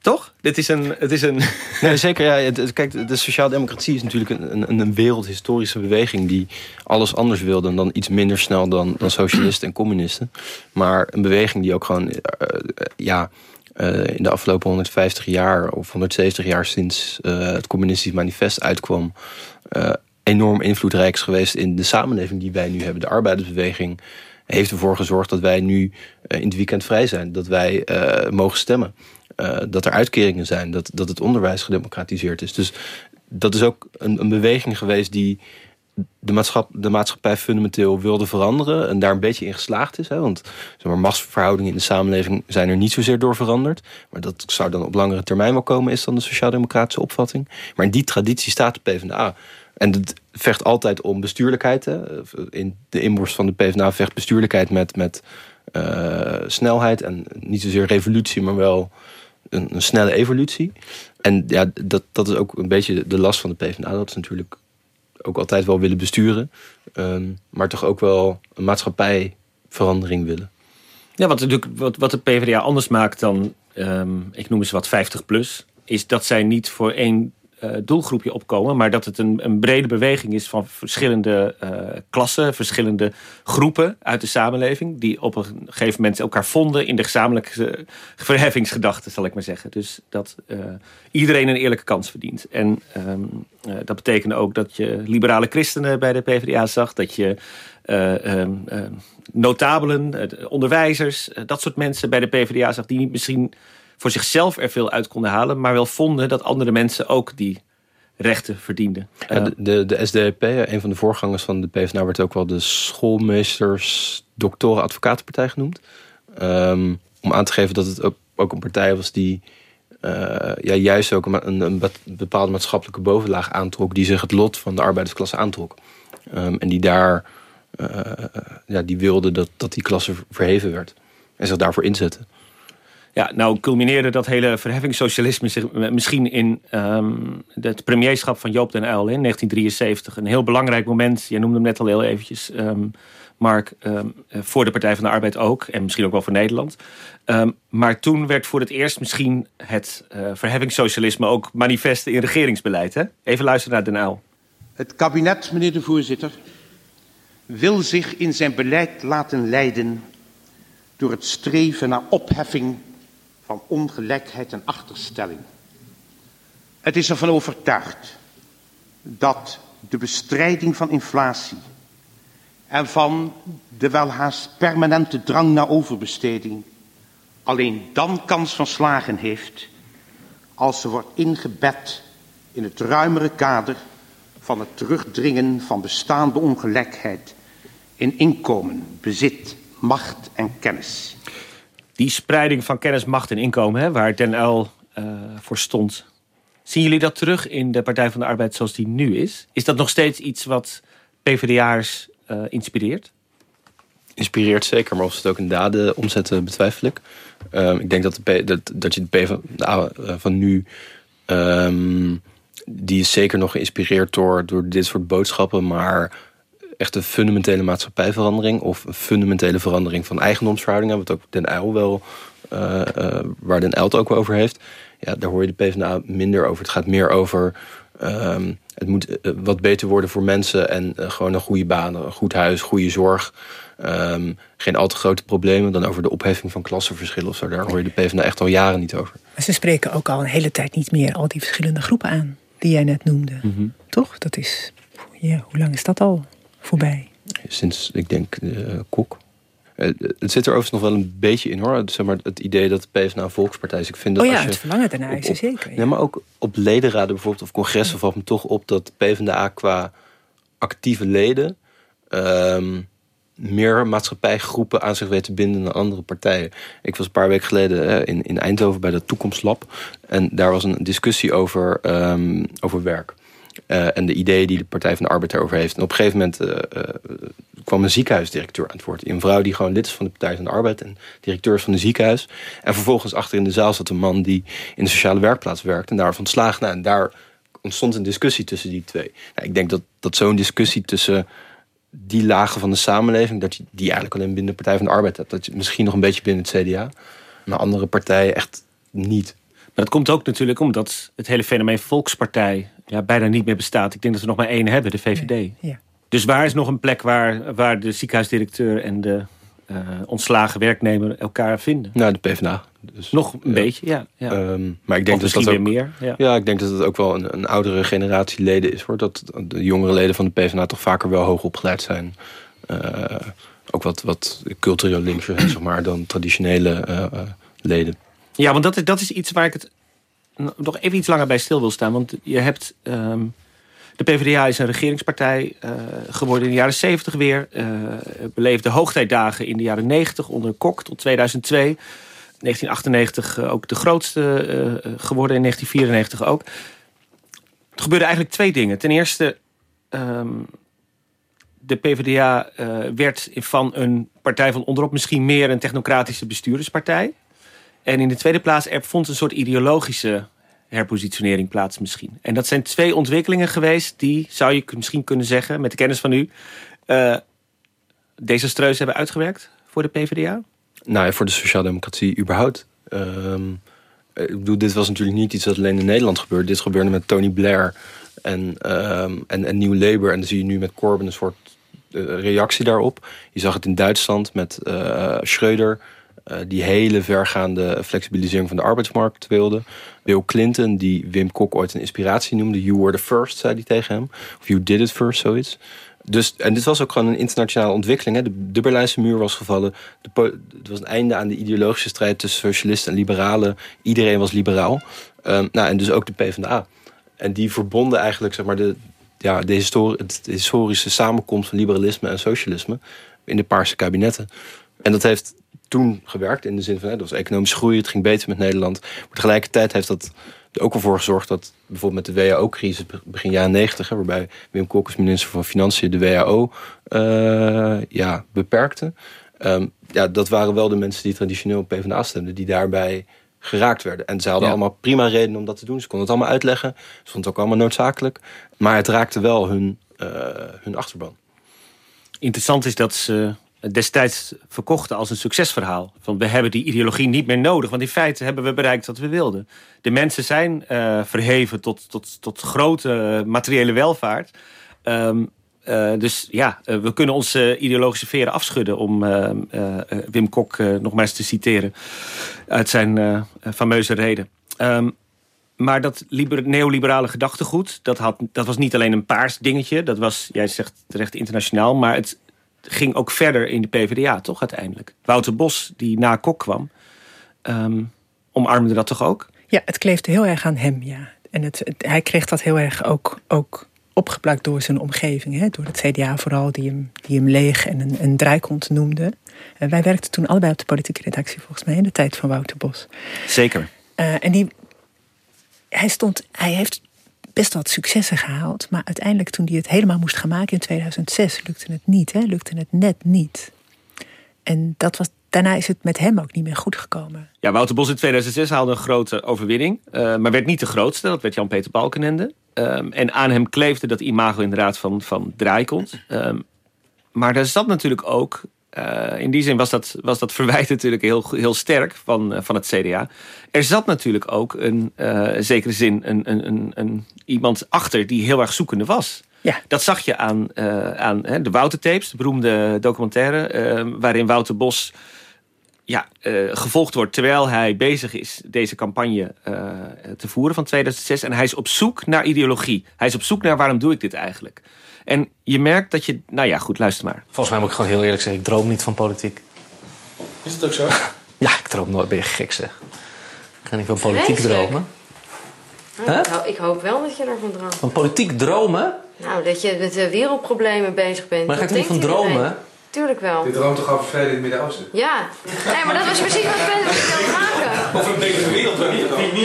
Toch? Dit is een. Het is een... Nee, zeker. Ja, het, kijk, de sociaaldemocratie is natuurlijk een, een, een, wereldhistorische beweging die alles anders wilde dan iets minder snel dan, dan socialisten en communisten. Maar een beweging die ook gewoon, uh, ja, uh, in de afgelopen 150 jaar of 170 jaar sinds het Communistisch Manifest uitkwam, enorm invloedrijk is geweest in de samenleving die wij nu hebben. De arbeidersbeweging heeft ervoor gezorgd dat wij nu in het weekend vrij zijn. Dat wij mogen stemmen. Uh, dat er uitkeringen zijn, dat, dat het onderwijs gedemocratiseerd is. Dus dat is ook een, een beweging geweest die de, maatschap, de maatschappij fundamenteel wilde veranderen en daar een beetje in geslaagd is. Hè? Want zeg maar, machtsverhoudingen in de samenleving zijn er niet zozeer door veranderd. Maar dat zou dan op langere termijn wel komen, is dan de sociaal-democratische opvatting. Maar in die traditie staat de PvdA. En het vecht altijd om bestuurlijkheid. Hè? In de inborst van de PvdA vecht bestuurlijkheid met, met snelheid. En niet zozeer revolutie, maar wel een, een, snelle evolutie. En ja, dat, dat is ook een beetje de last van de PvdA. Dat is natuurlijk ook altijd wel willen besturen. Um, maar toch ook wel een maatschappijverandering willen. Ja, wat, natuurlijk, wat, wat de PvdA anders maakt dan, um, ik noem eens wat 50 plus... is dat zij niet voor één doelgroepje opkomen, maar dat het een, een brede beweging is van verschillende klassen, verschillende groepen uit de samenleving, die op een gegeven moment elkaar vonden in de gezamenlijke verheffingsgedachte, zal ik maar zeggen. Dus dat iedereen een eerlijke kans verdient. En ehm, dat betekende ook dat je liberale christenen bij de PvdA zag, dat je uh, notabelen, onderwijzers, dat soort mensen bij de PvdA zag die misschien voor zichzelf er veel uit konden halen, maar wel vonden dat andere mensen ook die rechten verdienden. de, de, de SDAP, een van de voorgangers van de PvdA, werd ook wel de schoolmeesters, doktoren, advocatenpartij genoemd. Um, om aan te geven dat het ook, ook een partij was die uh, ja, juist ook een, een, bepaalde maatschappelijke bovenlaag aantrok, die zich het lot van de arbeidersklasse aantrok. Um, en die daar uh, ja, die wilde dat, dat die klasse verheven werd. En zich daarvoor inzetten. Ja, nou culmineerde dat hele verheffingssocialisme misschien in um, het premierschap van Joop den Uyl in 1973. Een heel belangrijk moment, jij noemde hem net al heel eventjes, um, Mark, um, voor de Partij van de Arbeid ook. En misschien ook wel voor Nederland. maar toen werd voor het eerst misschien het uh, verheffingssocialisme ook manifest in regeringsbeleid. Hè? Even luisteren naar den Uyl. Het kabinet, meneer de voorzitter, wil zich in zijn beleid laten leiden door het streven naar opheffing van ongelijkheid en achterstelling. Het is ervan overtuigd dat de bestrijding van inflatie en van de welhaast permanente drang naar overbesteding alleen dan kans van slagen heeft als ze wordt ingebed in het ruimere kader van het terugdringen van bestaande ongelijkheid in inkomen, bezit, macht en kennis. Die spreiding van kennis, macht en inkomen, hè, waar Den Uyl uh, voor stond. Zien jullie dat terug in de Partij van de Arbeid zoals die nu is? Is dat nog steeds iets wat PvdA'ers uh, inspireert? Inspireert zeker, maar of ze het ook in daden omzetten, betwijfel ik. Um, ik denk dat, de P, dat, dat je de PvdA uh, van nu... Um, die is zeker nog geïnspireerd door, door dit soort boodschappen, maar echt een fundamentele maatschappijverandering of een fundamentele verandering van eigendomsverhoudingen, wat ook Den Uyl wel, uh, uh, waar Den Uyl het ook wel over heeft, ja, daar hoor je de PvdA minder over. Het gaat meer over um, het moet uh, wat beter worden voor mensen en gewoon een goede baan, een goed huis, goede zorg. Um, geen al te grote problemen dan over de opheffing van klassenverschillen of zo. Daar hoor je de PvdA echt al jaren niet over. Ze spreken ook al een hele tijd niet meer al die verschillende groepen aan die jij net noemde. Mm -hmm. Toch? Dat is, ja, hoe lang is dat al voorbij? Sinds, ik denk, uh, Kok. Uh, het zit er overigens nog wel een beetje in hoor. Zeg maar, het idee dat de PvdA een volkspartij is. Ik vind dat oh ja, als je het verlangen daarna is er zeker. Ja. Nee, maar ook op ledenraden bijvoorbeeld of congressen valt me toch op dat PvdA qua actieve leden... Um, meer maatschappijgroepen aan zich weet te binden dan andere partijen. Ik was een paar weken geleden in, in Eindhoven bij de Toekomstlab. En daar was een discussie over, um, over werk. Uh, en de ideeën die de Partij van de Arbeid daarover heeft. En op een gegeven moment uh, uh, kwam een ziekenhuisdirecteur aan het woord. Een vrouw die gewoon lid is van de Partij van de Arbeid en directeur is van een ziekenhuis. En vervolgens achter in de zaal zat een man die in de sociale werkplaats werkt en daarvan ontslagen. Nou, en daar ontstond een discussie tussen die twee. Nou, ik denk dat, dat zo'n discussie tussen die lagen van de samenleving, dat je die eigenlijk alleen binnen de Partij van de Arbeid hebt. Dat je misschien nog een beetje binnen het CDA, maar andere partijen echt niet. Maar dat komt ook natuurlijk omdat het hele fenomeen volkspartij ja, bijna niet meer bestaat. Ik denk dat we nog maar één hebben, de VVD. Ja. Dus waar is nog een plek waar, waar de ziekenhuisdirecteur en de uh, ontslagen werknemer elkaar vinden? Nou, de PvdA. Dus, nog een ja. beetje, ja. ja. Um, maar ik denk of dat dat ook, ook, meer. Ja. ja. ik denk dat het ook wel een, een oudere generatie leden is. Hoor. Dat de jongere leden van de PvdA toch vaker wel hoog opgeleid zijn. Uh, ook wat, wat cultureel linkser zeg maar, dan traditionele uh, leden. Ja, want dat is, dat is iets waar ik het nog even iets langer bij stil wil staan. Want je hebt... Um, de PvdA is een regeringspartij uh, geworden in de jaren 70 weer. Uh, beleefde hoogtijdagen in de jaren 90 onder Kok tot 2002. 1998 uh, ook de grootste geworden, in 1994 ook. Er gebeurde eigenlijk twee dingen. Ten eerste, um, de PvdA werd van een partij van onderop misschien meer een technocratische bestuurderspartij. En in de tweede plaats, er vond een soort ideologische herpositionering plaats misschien. En dat zijn twee ontwikkelingen geweest die, zou je misschien kunnen zeggen, met de kennis van u, uh, desastreus hebben uitgewerkt voor de PvdA? Nou ja, voor de sociaaldemocratie überhaupt. Um, ik bedoel, dit was natuurlijk niet iets dat alleen in Nederland gebeurde. Dit gebeurde met Tony Blair en, ehm, en, en New Labour. En dan zie je nu met Corbyn een soort uh, reactie daarop. Je zag het in Duitsland met uh, Schreuder... Uh, die hele vergaande flexibilisering van de arbeidsmarkt wilde. Bill Clinton, die Wim Kok ooit een inspiratie noemde. You were the first, zei hij tegen hem. Of you did it first, zoiets. Dus, en dit was ook gewoon een internationale ontwikkeling. Hè. De, Berlijnse muur was gevallen. Het was een einde aan de ideologische strijd tussen socialisten en liberalen. Iedereen was liberaal. Um, nou, en dus ook de PvdA. En die verbonden eigenlijk zeg maar, de, ja, de, de historische samenkomst van liberalisme en socialisme in de paarse kabinetten. En dat heeft toen gewerkt in de zin van hè, dat was economische groei, het ging beter met Nederland. Maar tegelijkertijd heeft dat er ook ervoor gezorgd dat bijvoorbeeld met de WHO-crisis begin jaren 90, waarbij Wim Kok als minister van Financiën de WHO uh, ja, beperkte. Um, ja, dat waren wel de mensen die traditioneel op PvdA stemden, die daarbij geraakt werden. En ze hadden ja. allemaal prima redenen om dat te doen. Ze konden het allemaal uitleggen. Ze vonden het ook allemaal noodzakelijk. Maar het raakte wel hun, uh, hun achterban. Interessant is dat ze destijds verkochten als een succesverhaal. Van we hebben die ideologie niet meer nodig, want in feite hebben we bereikt wat we wilden. De mensen zijn uh, verheven tot, tot, tot grote materiële welvaart. Um, uh, dus ja, we kunnen onze ideologische veren afschudden... om Wim Kok nog maar eens te citeren uit zijn fameuze reden. Um, maar dat neoliberale gedachtegoed, dat, had, dat was niet alleen een paars dingetje. Dat was, jij zegt terecht, internationaal. Maar het, ging ook verder in de PvdA, toch uiteindelijk? Wouter Bos, die na Kok kwam, um, omarmde dat toch ook? Ja, het kleefde heel erg aan hem, ja. En het, het, hij kreeg dat heel erg ook, ook opgeplakt door zijn omgeving. Hè? Door het CDA vooral, die hem, die hem leeg en een, een draaikont noemde. En wij werkten toen allebei op de politieke redactie, volgens mij, in de tijd van Wouter Bos. Zeker. Uh, en die, hij, stond, hij heeft best wat successen gehaald. Maar uiteindelijk toen hij het helemaal moest gaan maken in 2006 lukte het niet. Hè? Lukte het net niet. En dat was, daarna is het met hem ook niet meer goed gekomen. Ja, Wouter Bos in 2006 haalde een grote overwinning. Uh, maar werd niet de grootste, dat werd Jan-Peter Balkenende. Um, en aan hem kleefde dat imago inderdaad van, van draaikont. Um, maar daar zat natuurlijk ook uh, in die zin was dat, was dat verwijt natuurlijk heel, heel sterk van, uh, van het CDA. Er zat natuurlijk ook een uh, zekere zin een, een, een, een, iemand achter die heel erg zoekende was. Ja. Dat zag je aan, aan hè, de Wouter-tapes, de beroemde documentaire... waarin Wouter Bos ja, gevolgd wordt terwijl hij bezig is deze campagne te voeren van 2006. En hij is op zoek naar ideologie. Hij is op zoek naar waarom doe ik dit eigenlijk. En je merkt dat je... Nou ja, goed, luister maar. Volgens mij moet ik gewoon heel eerlijk zeggen, ik droom niet van politiek. Is het ook zo? ja, ik droom nooit. Ben je gek zeg. Ik ga niet van politiek dromen. Nou, huh? ik, hoop, ik, hoop wel dat je ervan droomt. Van politiek dromen? Nou, dat je met de wereldproblemen bezig bent. Maar ga ik niet van dromen? Tuurlijk wel. Je droomt toch over vrede in het Midden-Oosten? Ja. Nee, maar dat was precies wat ik wilde maken. Of een betere wereld, niet?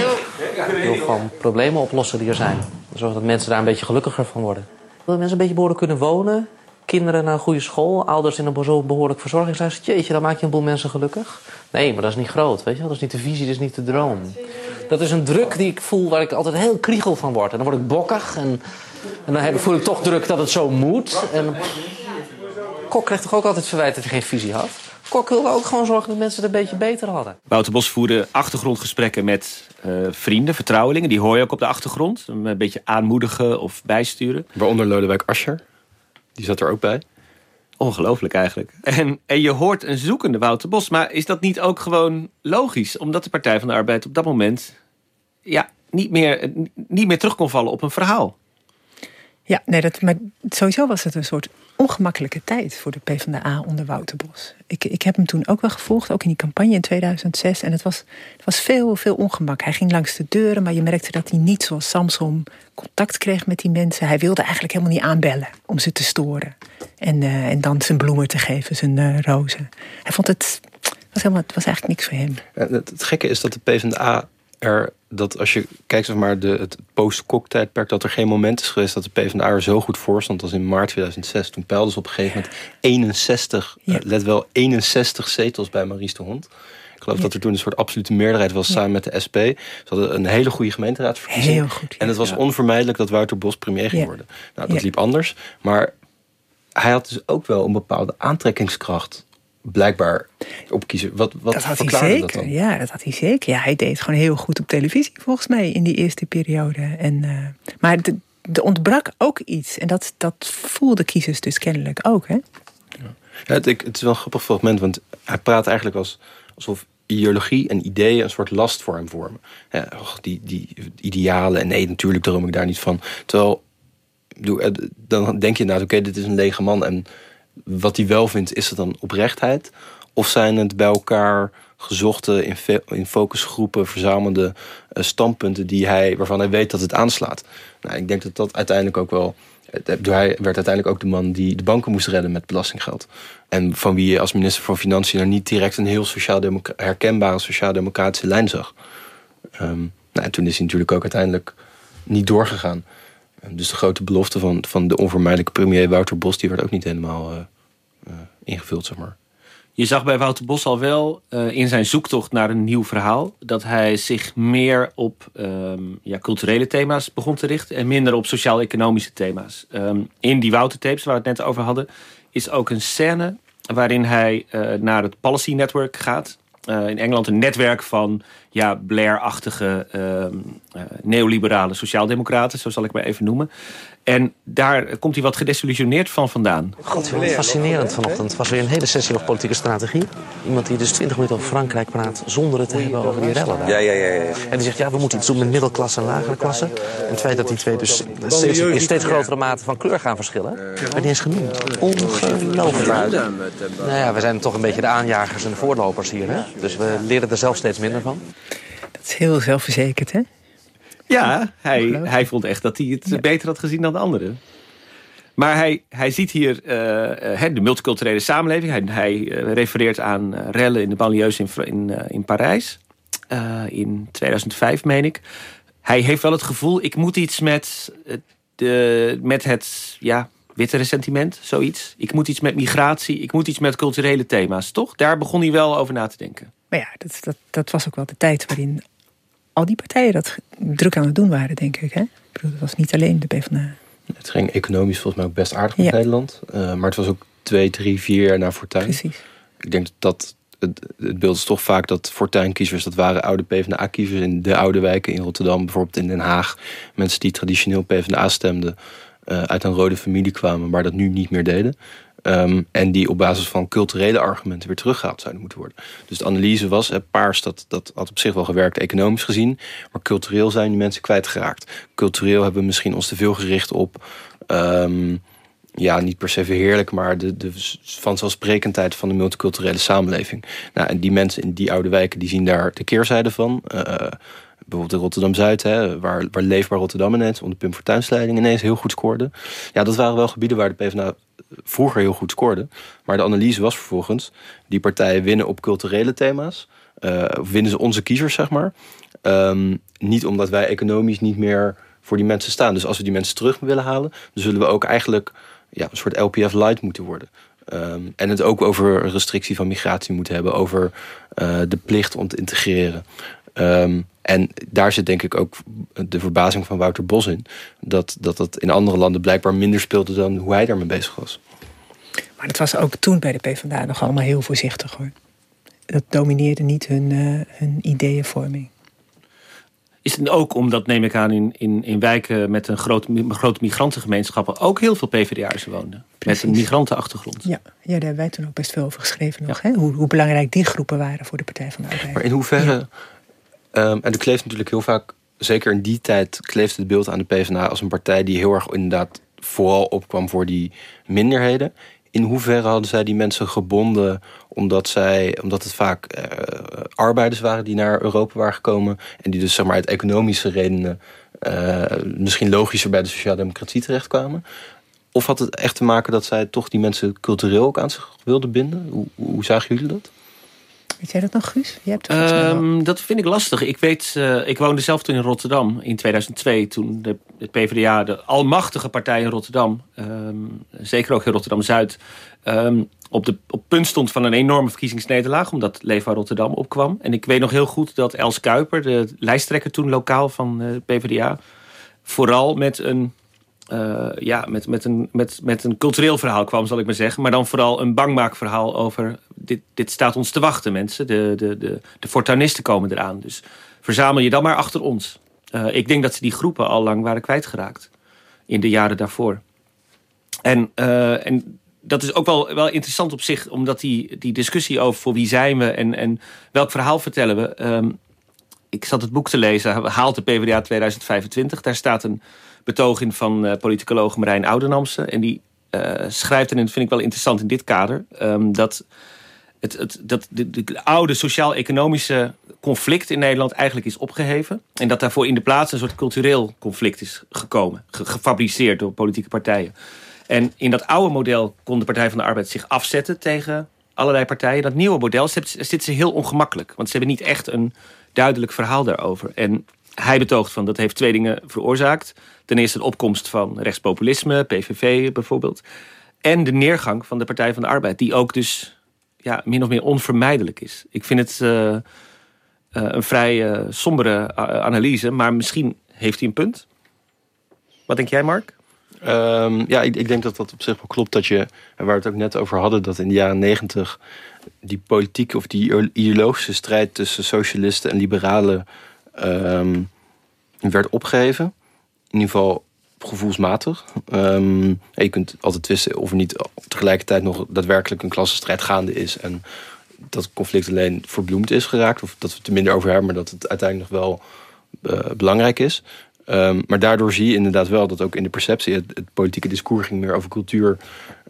Ik wil gewoon problemen oplossen die er zijn. Zodat mensen daar een beetje gelukkiger van worden. Dat mensen een beetje behoorlijk kunnen wonen. Kinderen naar een goede school. Ouders in een behoorlijk verzorgingshuis. Jeetje, dan maak je een boel mensen gelukkig. Nee, maar dat is niet groot, weet je wel. Dat is niet de visie, dat is niet de droom. Dat is een druk die ik voel waar ik altijd heel kriegel van word. En dan word ik bokkig. En, en dan voel ik toch druk dat het zo moet. En... Kok kreeg toch ook altijd verwijt dat hij geen visie had? Kok wilde ook gewoon zorgen dat mensen het een beetje beter hadden. Wouter Bos voerde achtergrondgesprekken met uh, vrienden, vertrouwelingen. Die hoor je ook op de achtergrond. Een beetje aanmoedigen of bijsturen. Waaronder Lodewijk Asscher. Die zat er ook bij. Ongelooflijk eigenlijk. En, en je hoort een zoekende Wouter Bos. Maar is dat niet ook gewoon logisch? Omdat de Partij van de Arbeid op dat moment... Ja, niet meer, niet meer terug kon vallen op een verhaal. Ja, nee, dat, maar sowieso was het een soort ongemakkelijke tijd voor de PvdA onder Wouter Bos. Ik, ik heb hem toen ook wel gevolgd, ook in die campagne in 2006. En het was, het was veel, veel ongemak. Hij ging langs de deuren, maar je merkte dat hij niet zoals Samson contact kreeg met die mensen. Hij wilde eigenlijk helemaal niet aanbellen om ze te storen. En, uh, en dan zijn bloemen te geven, zijn uh, rozen. Hij vond het, was helemaal, het was eigenlijk niks voor hem. Het, het gekke is dat de PvdA er dat als je kijkt zeg maar de, het post-Kok-tijdperk... dat er geen moment is geweest dat de PvdA er zo goed voor stond... als in maart 2006. Toen peilden ze op een gegeven moment 61, ja. uh, let wel, 61 zetels bij Maurice de Hond. Ik geloof ja. dat er toen een soort absolute meerderheid was samen met de SP. Ze hadden een hele goede gemeenteraadsverkiezing. Heel goed. En het was onvermijdelijk dat Wouter Bos premier ging worden. Nou, dat liep anders. Maar hij had dus ook wel een bepaalde aantrekkingskracht blijkbaar op kiezen. Wat, wat dat had hij zeker. dat dan? Ja, dat had hij zeker. Ja, hij deed het gewoon heel goed op televisie, volgens mij, in die eerste periode. En, eh, maar de- er ontbrak ook iets. En dat, dat voelden kiezers dus kennelijk ook. Hè? Ja, het, ik- het is wel een grappig fragment, want hij praat eigenlijk als, alsof ideologie en ideeën een soort last voor hem vormen. Ja, och, die, die idealen, en nee, natuurlijk droom ik daar niet van. Terwijl, eh, dan denk je nou, oké, dit is een lege man. En wat hij wel vindt, is het dan oprechtheid? Of zijn het bij elkaar gezochte, in, in focusgroepen verzamelde eh, standpunten die hij, waarvan hij weet dat het aanslaat? Nou, ik denk dat dat uiteindelijk ook wel. Hij werd uiteindelijk ook de man die de banken moest redden met belastinggeld. En van wie je als minister van Financiën nou niet direct een heel sociaal herkenbare sociaal-democratische lijn zag. Ehm, nou, en toen is hij natuurlijk ook uiteindelijk niet doorgegaan. En Dus de grote belofte van, van de onvermijdelijke premier Wouter Bos, die werd ook niet helemaal eh, eh, ingevuld, zeg maar. Je zag bij Wouter Bos al wel eh, in zijn zoektocht naar een nieuw verhaal dat hij zich meer op ehm, ja, culturele thema's begon te richten en minder op sociaal-economische thema's. Ehm, in die Wouter-tapes waar we het net over hadden, is ook een scène waarin hij eh, naar het Policy Network gaat. Eh, in Engeland een netwerk van ja, Blair-achtige ehm, eh, neoliberale sociaaldemocraten, zo zal ik maar even noemen. En daar komt hij wat gedesillusioneerd van vandaan. God, wat fascinerend vanochtend. Het was weer een hele sessie over politieke strategie. Iemand die dus 20 minuten over Frankrijk praat zonder het te hebben over die rellen daar. Ja, ja, ja, ja. En die zegt, ja, we moeten iets doen met middelklasse en lagere klasse. En het feit dat die twee dus steeds, in steeds grotere mate van kleur gaan verschillen. werd niet eens genoemd. Ongelooflijk. Nou ja, we zijn toch een beetje de aanjagers en de voorlopers hier. Hè? Dus we leren er zelf steeds minder van. Dat is heel zelfverzekerd, hè? Ja, hij, hij vond echt dat hij het beter had gezien dan de anderen. Maar hij, hij ziet hier eh, de multiculturele samenleving. Hij, hij eh, refereert aan rellen in de banlieues in, in, in Parijs. In 2005, meen ik. Hij heeft wel het gevoel, ik moet iets met, de, met het ja, witte ressentiment, zoiets. Ik moet iets met migratie, ik moet iets met culturele thema's, toch? Daar begon hij wel over na te denken. Maar ja, dat, dat, dat was ook wel de tijd waarin al die partijen dat druk aan het doen waren, denk ik. Hè? Ik bedoel, het was niet alleen de PvdA. Het ging economisch volgens mij ook best aardig met Ja. Nederland. Eh, maar het was ook twee, drie, vier jaar na Fortuyn. Precies. Ik denk dat het, het beeld is toch vaak dat Fortuyn-kiezers... dat waren oude PvdA-kiezers in de oude wijken in Rotterdam. Bijvoorbeeld in Den Haag. Mensen die traditioneel PvdA stemden... eh, uit een rode familie kwamen, maar dat nu niet meer deden. Ehm, en die op basis van culturele argumenten weer teruggehaald zouden moeten worden. Dus de analyse was, paars, dat, dat had op zich wel gewerkt economisch gezien. Maar cultureel zijn die mensen kwijtgeraakt. Cultureel hebben we misschien ons te veel gericht op... ehm, ja, niet per se verheerlijk, maar de, de vanzelfsprekendheid van de multiculturele samenleving. Nou, en die mensen in die oude wijken, die zien daar de keerzijde van. Eh, bijvoorbeeld in Rotterdam-Zuid, waar, waar Leefbaar Rotterdam ineens onder Pim ineens heel goed scoorde. Ja, dat waren wel gebieden waar de PvdA vroeger heel goed scoorde. Maar de analyse was vervolgens, die partijen winnen op culturele thema's. of winnen ze onze kiezers, zeg maar. Ehm, niet omdat wij economisch niet meer voor die mensen staan. Dus als we die mensen terug willen halen, dan zullen we ook eigenlijk ja, een soort LPF light moeten worden. Ehm, en het ook over restrictie van migratie moeten hebben, over eh, de plicht om te integreren. Ehm, en daar zit denk ik ook de verbazing van Wouter Bos in. Dat, dat dat in andere landen blijkbaar minder speelde dan hoe hij daarmee bezig was. Maar dat was ook toen bij de PvdA nog allemaal heel voorzichtig hoor. Dat domineerde niet hun, eh, hun ideeënvorming. Is het ook omdat, neem ik aan, in, in, in wijken met een grote, mi- grote migrantengemeenschappen ook heel veel PvdA'ers woonden. Met een migrantenachtergrond. Ja, ja, daar hebben wij toen ook best veel over geschreven nog. Hè? Hoe, hoe belangrijk die groepen waren voor de Partij van de Arbeid. Maar in hoeverre... ehm, en er kleeft natuurlijk heel vaak... Zeker in die tijd kleeft het beeld aan de PvdA als een partij... die heel erg inderdaad vooral opkwam voor die minderheden. In hoeverre hadden zij die mensen gebonden... omdat, zij, omdat het vaak eh, arbeiders waren die naar Europa waren gekomen... en die dus zeg maar uit economische redenen... eh, misschien logischer bij de sociaaldemocratie terechtkwamen... Of had het echt te maken dat zij toch die mensen cultureel ook aan zich wilden binden? Hoe, hoe zagen jullie dat? Weet jij dat nog, Guus? Hebt Ehm, dat vind ik lastig. Ik weet, eh, ik woonde zelf toen in Rotterdam in 2002, toen de, de PvdA, de almachtige partij in Rotterdam, ehm, zeker ook in Rotterdam Zuid, ehm, op de op punt stond van een enorme verkiezingsnederlaag, omdat Leefbaar Rotterdam opkwam. En ik weet nog heel goed dat Els Kuiper, de lijsttrekker toen lokaal van de PvdA, vooral met een eh, ja, met, met, een, met, met een cultureel verhaal kwam, zal ik maar zeggen. Maar dan vooral een bangmaakverhaal over dit, dit staat ons te wachten, mensen. De, de, de, de fortuinisten komen eraan. Dus verzamel je dan maar achter ons. Uh, ik denk dat ze die groepen al lang waren kwijtgeraakt. In de jaren daarvoor. En, uh, en dat is ook wel, wel interessant op zich, omdat die, die discussie over voor wie zijn we en, en welk verhaal vertellen we. Um, ik zat het boek te lezen, Haalt de PvdA 2025. Daar staat een betoog in van uh, politicoloog Marijn Oudenamse. En die uh, schrijft, en dat vind ik wel interessant in dit kader, um, dat het, het, dat de oude sociaal-economische conflict in Nederland eigenlijk is opgeheven. En dat daarvoor in de plaats een soort cultureel conflict is gekomen. Gefabriceerd door politieke partijen. En in dat oude model kon de Partij van de Arbeid zich afzetten tegen allerlei partijen. Dat nieuwe model zit ze heel ongemakkelijk. Want ze hebben niet echt een duidelijk verhaal daarover. En hij betoogt van dat heeft twee dingen veroorzaakt. Ten eerste de opkomst van rechtspopulisme, PVV bijvoorbeeld. En de neergang van de Partij van de Arbeid. Die ook dus ja, min of meer onvermijdelijk is. Ik vind het uh, uh, een vrij uh, sombere analyse. Maar misschien heeft hij een punt. Wat denk jij, Mark? Um, ja, ik, ik, denk dat dat op zich wel klopt. Dat je, waar we het ook net over hadden, dat in de jaren negentig die politieke of die ideologische strijd tussen socialisten en liberalen um, werd opgeheven. In ieder geval gevoelsmatig. Um, je kunt altijd twisten of er niet tegelijkertijd nog daadwerkelijk een klassenstrijd gaande is. En dat conflict alleen verbloemd is geraakt. Of dat we het er minder over hebben, maar dat het uiteindelijk nog wel uh, belangrijk is. Um, maar daardoor zie je inderdaad wel dat ook in de perceptie het, politieke discours ging meer over cultuur.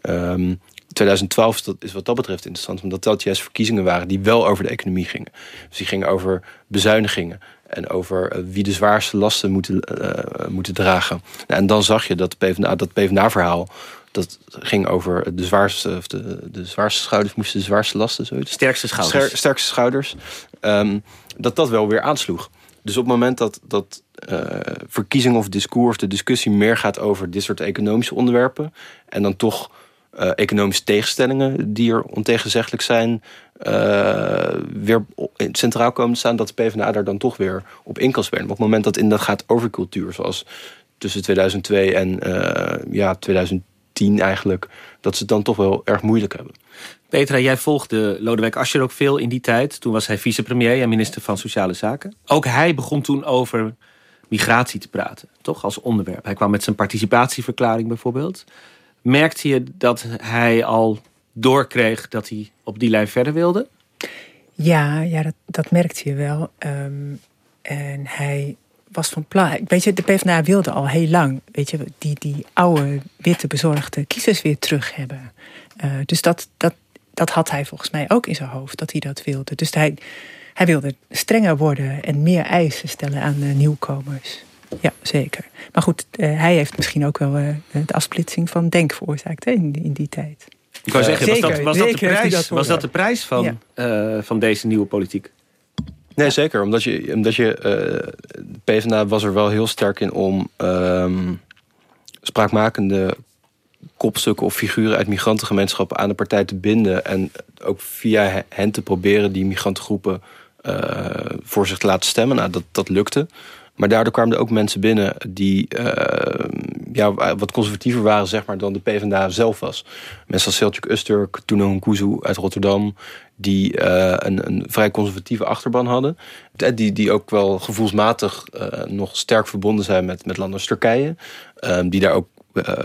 Um, 2012 dat is wat dat betreft interessant, omdat dat juist verkiezingen waren die wel over de economie gingen. Dus die gingen over bezuinigingen en over uh, wie de zwaarste lasten moeten, uh, moeten dragen. Nou, en dan zag je dat PvdA, dat PvdA-verhaal dat ging over de zwaarste, of de, de zwaarste schouders moesten de zwaarste lasten. Zoiets. Sterkste schouders. Ster, sterkste schouders. Um, dat dat wel weer aansloeg. Dus op het moment dat, dat uh, verkiezing of discours of de discussie meer gaat over dit soort economische onderwerpen. En dan toch uh, economische tegenstellingen die er ontegenzeggelijk zijn, uh, weer centraal komen te staan, dat de PvdA daar dan toch weer op in kan op het moment dat het inderdaad gaat over cultuur, zoals tussen 2002 en ja, 2010 eigenlijk, dat ze het dan toch wel erg moeilijk hebben. Petra, jij volgde Lodewijk Asscher ook veel in die tijd. Toen was hij vicepremier en minister van Sociale Zaken. Ook hij begon toen over migratie te praten, toch? Als onderwerp. Hij kwam met zijn participatieverklaring bijvoorbeeld. Merkte je dat hij al doorkreeg dat hij op die lijn verder wilde? Ja, ja dat, dat merkte je wel. Um, en hij was van plan. Weet je, de PvdA wilde al heel lang, weet je, die, die oude witte bezorgde kiezers weer terug hebben. Uh, dus dat, dat, dat had hij volgens mij ook in zijn hoofd, dat hij dat wilde. Dus hij, hij wilde strenger worden en meer eisen stellen aan de nieuwkomers. Ja, zeker. Maar goed, uh, hij heeft misschien ook wel uh, de afsplitsing van denk veroorzaakt hè, in, die, in die tijd. Ik wou zeggen, was, dat, was, dat, de prijs, dat was dat de prijs van, ja. uh, van deze nieuwe politiek? Nee, zeker. Omdat je, omdat je PvdA was er wel heel sterk in om um, spraakmakende kopstukken of figuren uit migrantengemeenschappen aan de partij te binden. En ook via hen te proberen die migrantengroepen uh, voor zich te laten stemmen. Nou, dat, dat lukte. Maar daardoor kwamen er ook mensen binnen die uh, ja, wat conservatiever waren zeg maar, dan de PvdA zelf was. Mensen als Selçuk Usturk, Tuna Nkuzu uit Rotterdam... die uh, een, een, vrij conservatieve achterban hadden. Die, die ook wel gevoelsmatig nog sterk verbonden zijn met, met landen als Turkije. die daar ook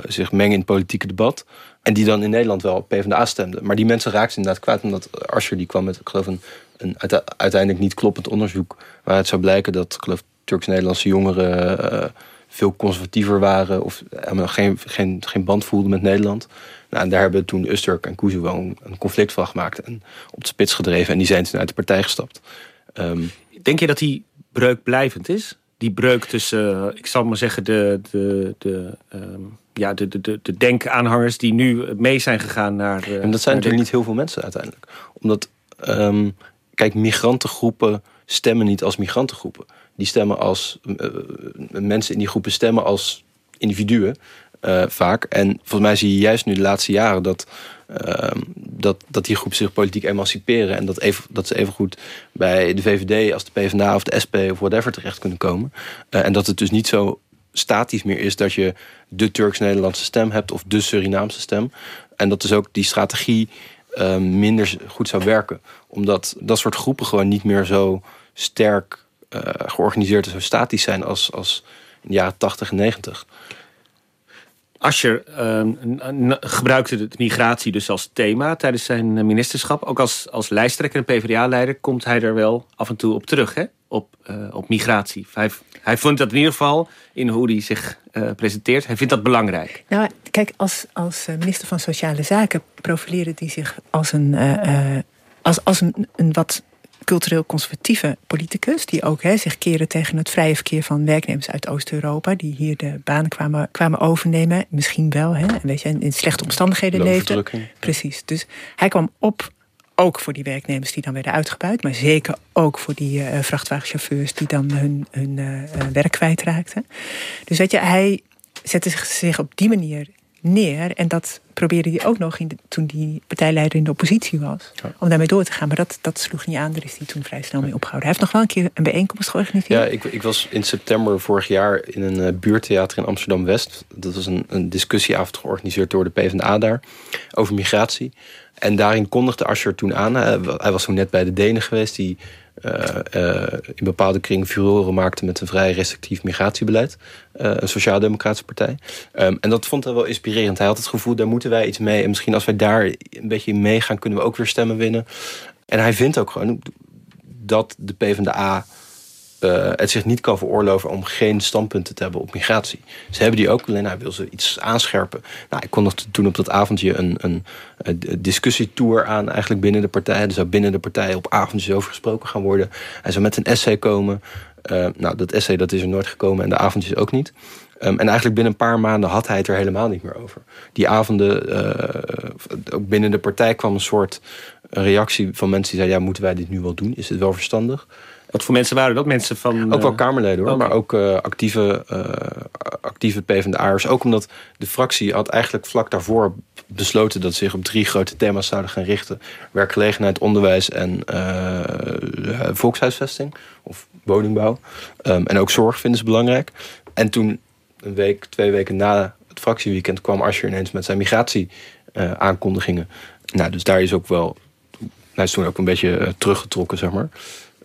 zich mengen in het politieke debat. En die dan in Nederland wel op PvdA stemden. Maar die mensen raakten inderdaad kwaad... omdat Asscher die kwam met, ik geloof, een, een uiteindelijk niet kloppend onderzoek... waaruit zou blijken dat, ik geloof Turks-Nederlandse jongeren uh, veel conservatiever waren of helemaal geen, geen, geen band voelden met Nederland. Nou, en daar hebben toen Usturk en Kuzu wel een, conflict van gemaakt en op de spits gedreven. En die zijn toen uit de partij gestapt. Um, Denk je dat die breuk blijvend is? Die breuk tussen, uh, ik zal maar zeggen, de, de, de, um, ja, de, de, de, de denkaanhangers die nu mee zijn gegaan naar. Uh, en dat zijn natuurlijk niet heel veel mensen uiteindelijk. Omdat, um, kijk, migrantengroepen stemmen niet als migrantengroepen die stemmen als uh, mensen in die groepen stemmen als individuen uh, vaak. En volgens mij zie je juist nu de laatste jaren dat, uh, dat, dat die groepen zich politiek emanciperen. En dat, even, dat ze even goed bij de VVD als de PvdA of de SP of whatever terecht kunnen komen. en dat het dus niet zo statisch meer is dat je de Turks-Nederlandse stem hebt of de Surinaamse stem. En dat is ook die strategie eh, minder goed zou werken. Omdat dat soort groepen gewoon niet meer zo sterk georganiseerd en zo statisch zijn als, als in de jaren 80 en 90. Asscher uh, gebruikte de migratie dus als thema tijdens zijn ministerschap. Ook als, als lijsttrekker en PvdA-leider komt hij er wel af en toe op terug, hè? Op, uh, op migratie. Hij, hij vond dat in ieder geval, in hoe hij zich uh, presenteert, hij vindt dat belangrijk. Nou, kijk, als, als minister van Sociale Zaken profileerde hij zich als een, als, als een, een wat cultureel conservatieve politicus, die ook hè, zich keren tegen het vrije verkeer van werknemers uit Oost-Europa, die hier de baan kwamen, kwamen overnemen. Misschien wel, hè, weet je, in slechte omstandigheden leefden. Precies. Dus hij kwam op ook voor die werknemers die dan werden uitgebuit, maar zeker ook voor die uh, vrachtwagenchauffeurs die dan hun, hun uh, werk kwijtraakten. Dus weet je, hij zette zich op die manier neer. En dat probeerde hij ook nog in toen die partijleider in de oppositie was. Om daarmee door te gaan. Maar dat, dat sloeg niet aan. Daar is hij toen vrij snel mee opgehouden. Hij heeft nog wel een keer een bijeenkomst georganiseerd. Ja, ik, ik was in september vorig jaar in een uh, buurtheater in Amsterdam-West. Dat was een, een discussieavond georganiseerd door de PvdA daar. Over migratie. En daarin kondigde Asscher toen aan. Hij was toen net bij de Denen geweest. Die in bepaalde kringen furoren maakte met een vrij restrictief migratiebeleid. Uh, een sociaal-democratische partij. Um, en dat vond hij wel inspirerend. Hij had het gevoel, daar moeten wij iets mee. En misschien als wij daar een beetje in meegaan, kunnen we ook weer stemmen winnen. En hij vindt ook gewoon dat de PvdA uh, het zich niet kan veroorloven om geen standpunten te hebben op migratie. Ze hebben die ook, alleen hij wil ze iets aanscherpen. Nou, ik kondigde toen op dat avondje een, een, discussietour aan, eigenlijk binnen de partij. Er zou binnen de partij op avondjes over gesproken gaan worden. Hij zou met een essay komen. Uh, nou, dat essay dat is er nooit gekomen en de avondjes ook niet. Um, en eigenlijk binnen een paar maanden had hij het er helemaal niet meer over. Die avonden, uh, ook binnen de partij kwam een soort reactie van mensen die zeiden... ja, moeten wij dit nu wel doen? Is het wel verstandig? Wat voor mensen waren dat? Mensen van... Ook wel Kamerleden hoor, okay. maar ook uh, actieve, uh, actieve PvdA'ers. Ook omdat de fractie had eigenlijk vlak daarvoor besloten... dat ze zich op drie grote thema's zouden gaan richten. Werkgelegenheid, onderwijs en uh, volkshuisvesting. Of woningbouw. Um, en ook zorg vinden ze belangrijk. En toen, een week, twee weken na het fractieweekend... kwam Asscher ineens met zijn migratie aankondigingen. Nou, dus daar is ook wel... Hij is toen ook een beetje teruggetrokken, zeg maar.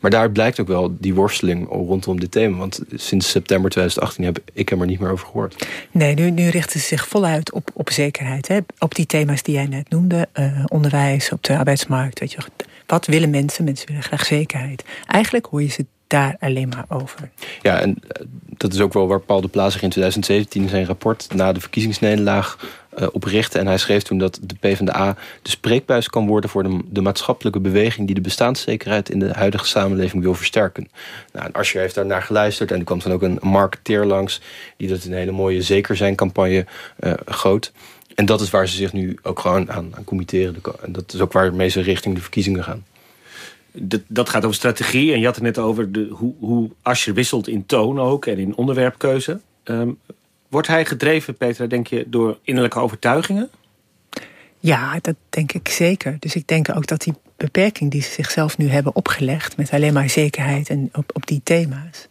Maar daar blijkt ook wel die worsteling rondom dit thema. Want sinds september 2018 heb ik hem er niet meer over gehoord. Nee, nu, nu richten ze zich voluit op, op zekerheid. Hè? Op die thema's die jij net noemde. Uh, onderwijs, op de arbeidsmarkt. Weet je, wat willen mensen? Mensen willen graag zekerheid. Eigenlijk hoor je ze daar alleen maar over. Ja, en dat is ook wel waar Paul de zich in 2017 in zijn rapport... na de verkiezingsnederlaag uh, op richtte. En hij schreef toen dat de PvdA de spreekbuis kan worden... voor de, de maatschappelijke beweging... die de bestaanszekerheid in de huidige samenleving wil versterken. Nou, en Asscher heeft daar naar geluisterd. En er kwam dan ook een marketeer langs... die dat een hele mooie zeker zijn campagne uh, goot. En dat is waar ze zich nu ook gewoon aan, aan committeren. En dat is ook waarmee ze richting de verkiezingen gaan. Dat, dat gaat over strategie. En je had het net over de, hoe, hoe Asscher wisselt in toon ook en in onderwerpkeuze. Um, wordt hij gedreven, Petra, denk je, door innerlijke overtuigingen? Ja, dat denk ik zeker. Dus ik denk ook dat die beperking die ze zichzelf nu hebben opgelegd... met alleen maar zekerheid en op, op die thema's...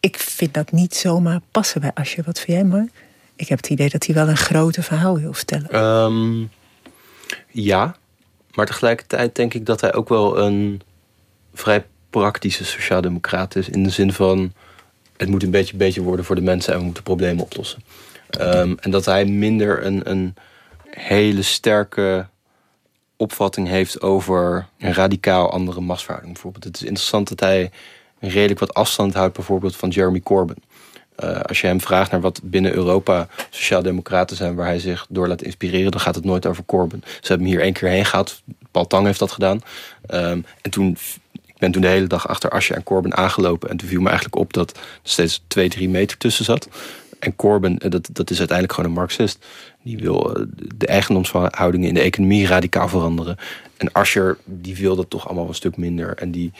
ik vind dat niet zomaar passen bij Asscher. Wat vind jij, Mark? Ik heb het idee dat hij wel een grote verhaal wil stellen. Um, ja, maar tegelijkertijd denk ik dat hij ook wel een vrij praktische sociaaldemocraat is. In de zin van, het moet een beetje beter worden voor de mensen en we moeten problemen oplossen. Um, en dat hij minder een, een hele sterke opvatting heeft over een radicaal andere machtsverhouding. Bijvoorbeeld. Het is interessant dat hij redelijk wat afstand houdt bijvoorbeeld van Jeremy Corbyn. Uh, als je hem vraagt naar wat binnen Europa sociaaldemocraten zijn... waar hij zich door laat inspireren, dan gaat het nooit over Corbyn. Ze hebben hier één keer heen gehad. Paul Tang heeft dat gedaan. Um, en toen, ik ben toen de hele dag achter Asje en Corbyn aangelopen... en toen viel me eigenlijk op dat er steeds twee, drie meter tussen zat. En Corbyn, dat, dat is uiteindelijk gewoon een marxist. Die wil de eigendomsverhoudingen in de economie radicaal veranderen. En Asscher, die wil dat toch allemaal een stuk minder. En die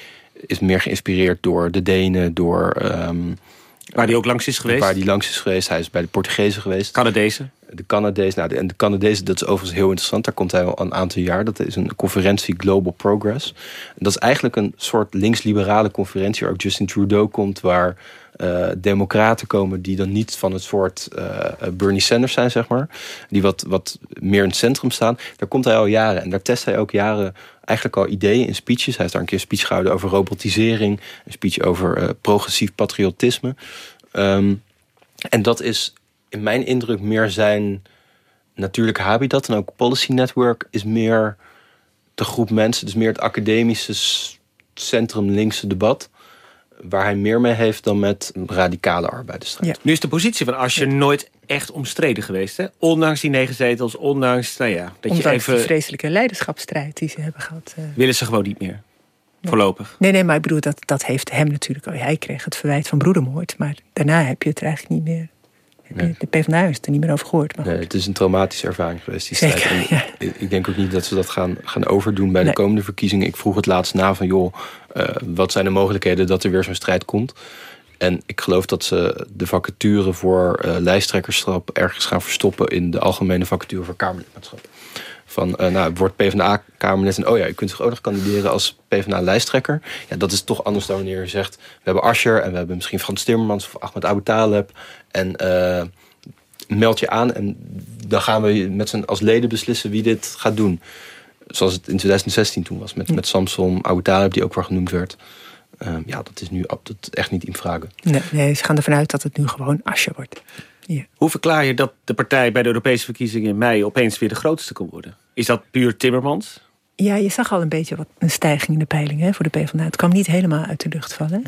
is meer geïnspireerd door de Denen, door... Um, Waar die ook langs is geweest? Waar die langs is geweest. Hij is bij de Portugezen geweest. Canadezen? De Canadezen. Nou, de, en de Canadezen, dat is overigens heel interessant. Daar komt hij al een aantal jaar. Dat is een conferentie Global Progress. En dat is eigenlijk een soort links-liberale conferentie... waar ook Justin Trudeau komt, waar eh, democraten komen die dan niet van het soort eh, Bernie Sanders zijn, zeg maar. Die wat, wat meer in het centrum staan. Daar komt hij al jaren en daar test hij ook jaren eigenlijk al ideeën in speeches. Hij heeft daar een keer speech gehouden over robotisering, een speech over eh, progressief patriotisme. Ehm, en dat is in mijn indruk meer zijn natuurlijke habitat. En ook Policy Network is meer de groep mensen, dus meer het academische centrum-linkse debat. Waar hij meer mee heeft dan met radicale arbeidersstrijd. Nu is de positie van Asscher nooit echt omstreden geweest. Hè? Ondanks die negen zetels, ondanks, nou ja, dat Ondanks je even... die vreselijke leiderschapsstrijd die ze hebben gehad. eh. Willen ze gewoon niet meer. Voorlopig. Nee, nee, maar ik bedoel, dat, dat heeft hem natuurlijk al. Hij kreeg het verwijt van broedermoord, maar daarna heb je het er eigenlijk niet meer. Je- De PvdA is er niet meer over gehoord. Maar Nee, het is een traumatische ervaring geweest, die Zeker, strijd. Ik- denk ook niet dat ze dat gaan, gaan overdoen bij Nee. de komende verkiezingen. Ik vroeg het laatst na van, joh, eh, wat zijn de mogelijkheden dat er weer zo'n strijd komt? En ik geloof dat ze de vacature voor eh lijsttrekkerschap ergens gaan verstoppen in de algemene vacature voor Kamerlidmaatschap. Van, eh nou, wordt PvdA-Kamerlid en oh ja, je kunt zich ook nog kandideren als PvdA-lijsttrekker. Ja, dat is toch anders dan wanneer je zegt, we hebben Asscher en we hebben misschien Frans Timmermans of Ahmed Abu Taleb. En eh, meld je aan en dan gaan we met z'n als leden beslissen wie dit gaat doen. Zoals het in 2016 toen was met, met Samson Abu Talib, die ook wel genoemd werd. Ehm, ja, dat is nu dat is echt niet in vragen. nee, nee, ze gaan ervan uit dat het nu gewoon Asje wordt. Hoe verklaar je dat de partij bij de Europese verkiezingen in mei opeens weer de grootste kon worden? Is dat puur Timmermans? Ja, je zag al een beetje wat een stijging in de peiling hè, voor de PvdA. Het kwam niet helemaal uit de lucht vallen.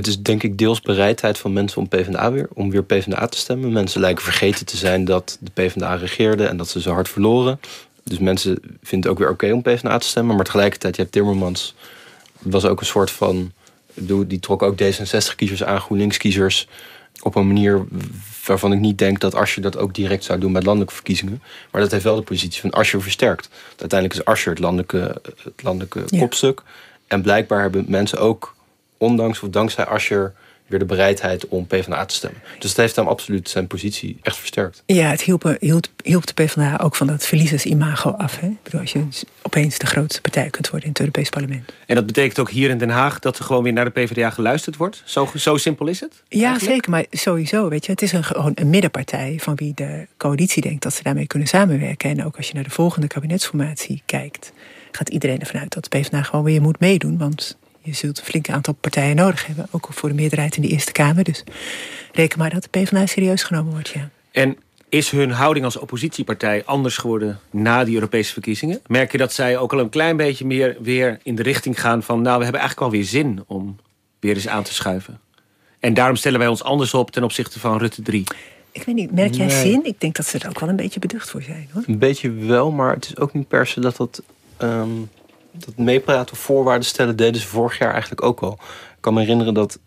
Het is denk ik deels bereidheid van mensen om PvdA weer, om weer PvdA te stemmen. Mensen lijken vergeten te zijn dat de PvdA regeerde en dat ze zo hard verloren. Dus mensen vinden het ook weer oké om PvdA te stemmen. Maar tegelijkertijd, je hebt Timmermans, was ook een soort van... Die trok ook D66-kiezers aan, GroenLinks-kiezers... op een manier waarvan ik niet denk dat Asscher dat ook direct zou doen bij landelijke verkiezingen. Maar dat heeft wel de positie van Asscher versterkt. Uiteindelijk is Asscher het landelijke, het landelijke Ja. kopstuk. En blijkbaar hebben mensen ook, ondanks of dankzij Asscher... weer de bereidheid om PvdA te stemmen. Dus het heeft hem absoluut zijn positie echt versterkt. Ja, het hielp, hielp, hielp de PvdA ook van dat verliezersimago af. Hè? Ik bedoel, als je opeens de grootste partij kunt worden in het Europees Parlement. En dat betekent ook hier in Den Haag dat er gewoon weer naar de PvdA geluisterd wordt? Zo, zo simpel is het? Ja, eigenlijk? zeker. Maar sowieso, weet je, het is een, gewoon een middenpartij van wie de coalitie denkt dat ze daarmee kunnen samenwerken. En ook als je naar de volgende kabinetsformatie kijkt, gaat iedereen ervan uit dat de PvdA gewoon weer moet meedoen. Want je zult een flink aantal partijen nodig hebben, ook voor de meerderheid in de Eerste Kamer. Dus reken maar dat de PvdA serieus genomen wordt, ja. En is hun houding als oppositiepartij anders geworden na die Europese verkiezingen? Merk je dat zij ook al een klein beetje meer weer in de richting gaan van... nou, we hebben eigenlijk wel weer zin om weer eens aan te schuiven. En daarom stellen wij ons anders op ten opzichte van Rutte 3. Ik weet niet, merk jij Nee. zin? Ik denk dat ze er ook wel een beetje beducht voor zijn, hoor. Een beetje wel, maar het is ook niet per se dat dat... ehm, dat meepraten of voorwaarden stellen deden ze vorig jaar eigenlijk ook al. Ik kan me herinneren dat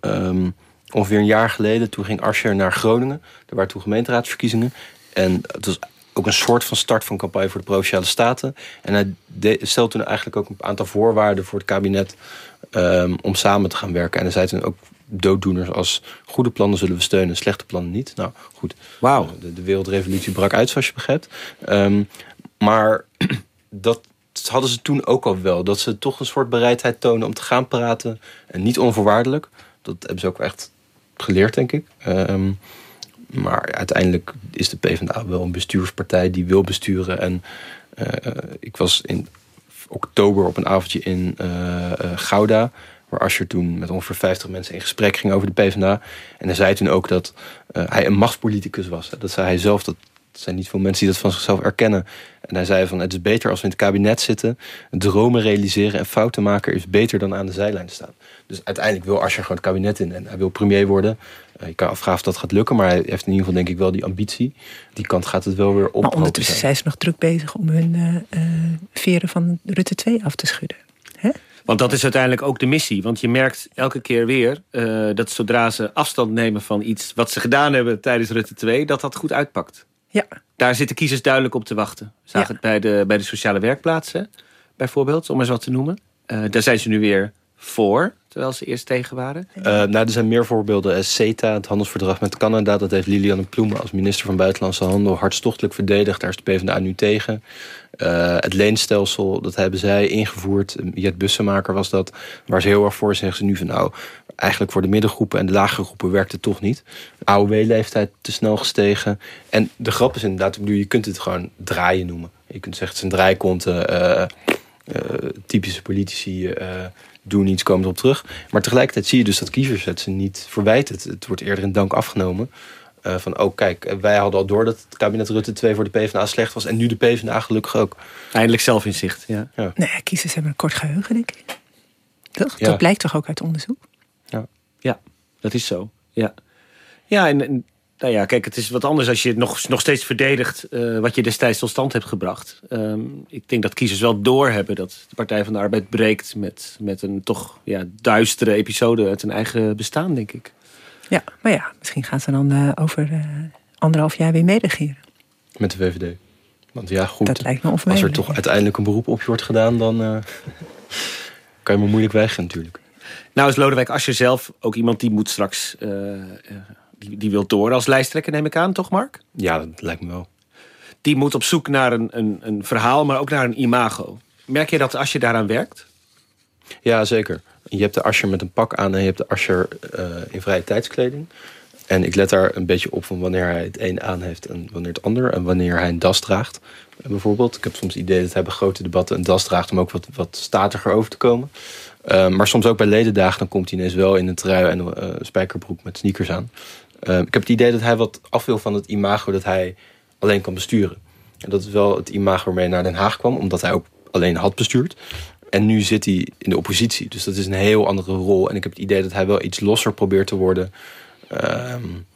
ehm, ongeveer een jaar geleden... toen ging Asscher naar Groningen. Er waren toen gemeenteraadsverkiezingen. En het was ook een soort van start van campagne voor de Provinciale Staten. En hij de- stelde toen eigenlijk ook een aantal voorwaarden voor het kabinet... ehm, om samen te gaan werken. En hij zei toen ook dooddoeners als... goede plannen zullen we steunen, slechte plannen niet. Nou, goed. Wauw. De, de wereldrevolutie brak uit, zoals je begrijpt. Ehm, maar dat hadden ze toen ook al wel. Dat ze toch een soort bereidheid tonen om te gaan praten. En niet onvoorwaardelijk. Dat hebben ze ook echt geleerd, denk ik. Ehm, maar uiteindelijk is de PvdA wel een bestuurspartij die wil besturen. En eh, ik was in oktober op een avondje in eh, eh, Gouda. Waar Asscher toen met ongeveer 50 mensen in gesprek ging over de PvdA. En hij zei toen ook dat hij een machtspoliticus was. Dat zei hij zelf. Dat zijn niet veel mensen die dat van zichzelf erkennen. En hij zei van het is beter als we in het kabinet zitten. Dromen realiseren en fouten maken is beter dan aan de zijlijn staan. Dus uiteindelijk wil Asscher gewoon het kabinet in. En hij wil premier worden. Eh, je kan afvragen of dat gaat lukken. Maar hij heeft in ieder geval denk ik wel die ambitie. Die kant gaat het wel weer op. Maar ondertussen zijn ze nog druk bezig om hun eh, eh, veren van Rutte 2 af te schudden. Want dat is uiteindelijk ook de missie. Want je merkt elke keer weer eh, dat zodra ze afstand nemen van iets wat ze gedaan hebben tijdens Rutte 2, dat dat goed uitpakt. Ja. Daar zitten kiezers duidelijk op te wachten. We zagen het bij de, bij de sociale werkplaatsen bijvoorbeeld, om eens wat te noemen. Eh, daar zijn ze nu weer voor, terwijl ze eerst tegen waren? Uh, nou, er zijn meer voorbeelden. CETA, het handelsverdrag met Canada, dat heeft Liliane Ploemen als minister van Buitenlandse Handel hartstochtelijk verdedigd. Daar is de PvdA nu tegen. Uh, het leenstelsel, dat hebben zij ingevoerd. Jet Bussemaker was dat. Waar ze heel erg voor zeggen ze nu van nou, eigenlijk voor de middengroepen en de lagere groepen werkt het toch niet. AOW-leeftijd te snel gestegen. En de grap is inderdaad, je kunt het gewoon draaien noemen. Je kunt zeggen het zijn draaikonten. Uh, uh, typische politici doen iets, komen erop terug. Maar tegelijkertijd zie je dus dat kiezers het ze niet verwijten. Het, het wordt eerder in dank afgenomen. Uh, van, oh kijk, wij hadden al door dat het kabinet Rutte 2 voor de PvdA slecht was. En nu de PvdA gelukkig ook. Eindelijk zelfinzicht, ja. ja. Nee, kiezers hebben een kort geheugen, denk ik. Toch? Dat blijkt toch ook uit onderzoek? Ja, ja dat is zo. Ja, ja en nou ja, kijk, het is wat anders als je nog, nog steeds verdedigt uh, wat je destijds tot stand hebt gebracht. Um, ik denk dat kiezers wel doorhebben dat de Partij van de Arbeid breekt met, met een toch ja, duistere episode uit hun eigen bestaan, denk ik. Ja, maar ja, misschien gaan ze dan uh, over uh, anderhalf jaar weer meeregeren. Met de VVD. Want ja, goed. Dat lijkt me Als er toch uiteindelijk een beroep op je wordt gedaan, dan kan je me moeilijk weigeren natuurlijk. Nou is Lodewijk Asscher zelf ook iemand die moet straks die, die wil door als lijsttrekker, neem ik aan, toch Mark? Ja, dat lijkt me wel. Die moet op zoek naar een, een, een verhaal, maar ook naar een imago. Merk je dat als je daaraan werkt? Ja, zeker. Je hebt de Asher met een pak aan en je hebt de Asher uh, in vrije tijdskleding. En ik let daar een beetje op van wanneer hij het een aan heeft en wanneer het ander. En wanneer hij een das draagt, bijvoorbeeld. Ik heb soms het idee dat hij bij grote debatten een das draagt om ook wat, wat statiger over te komen. Uh, maar soms ook bij ledendagen, dan komt hij ineens wel in een trui en een uh, spijkerbroek met sneakers aan. Uh, ik heb het idee dat hij wat af wil van het imago dat hij alleen kan besturen. En dat is wel het imago waarmee hij naar Den Haag kwam, omdat hij ook alleen had bestuurd. En nu zit hij in de oppositie. Dus dat is een heel andere rol. En ik heb het idee dat hij wel iets losser probeert te worden. Um,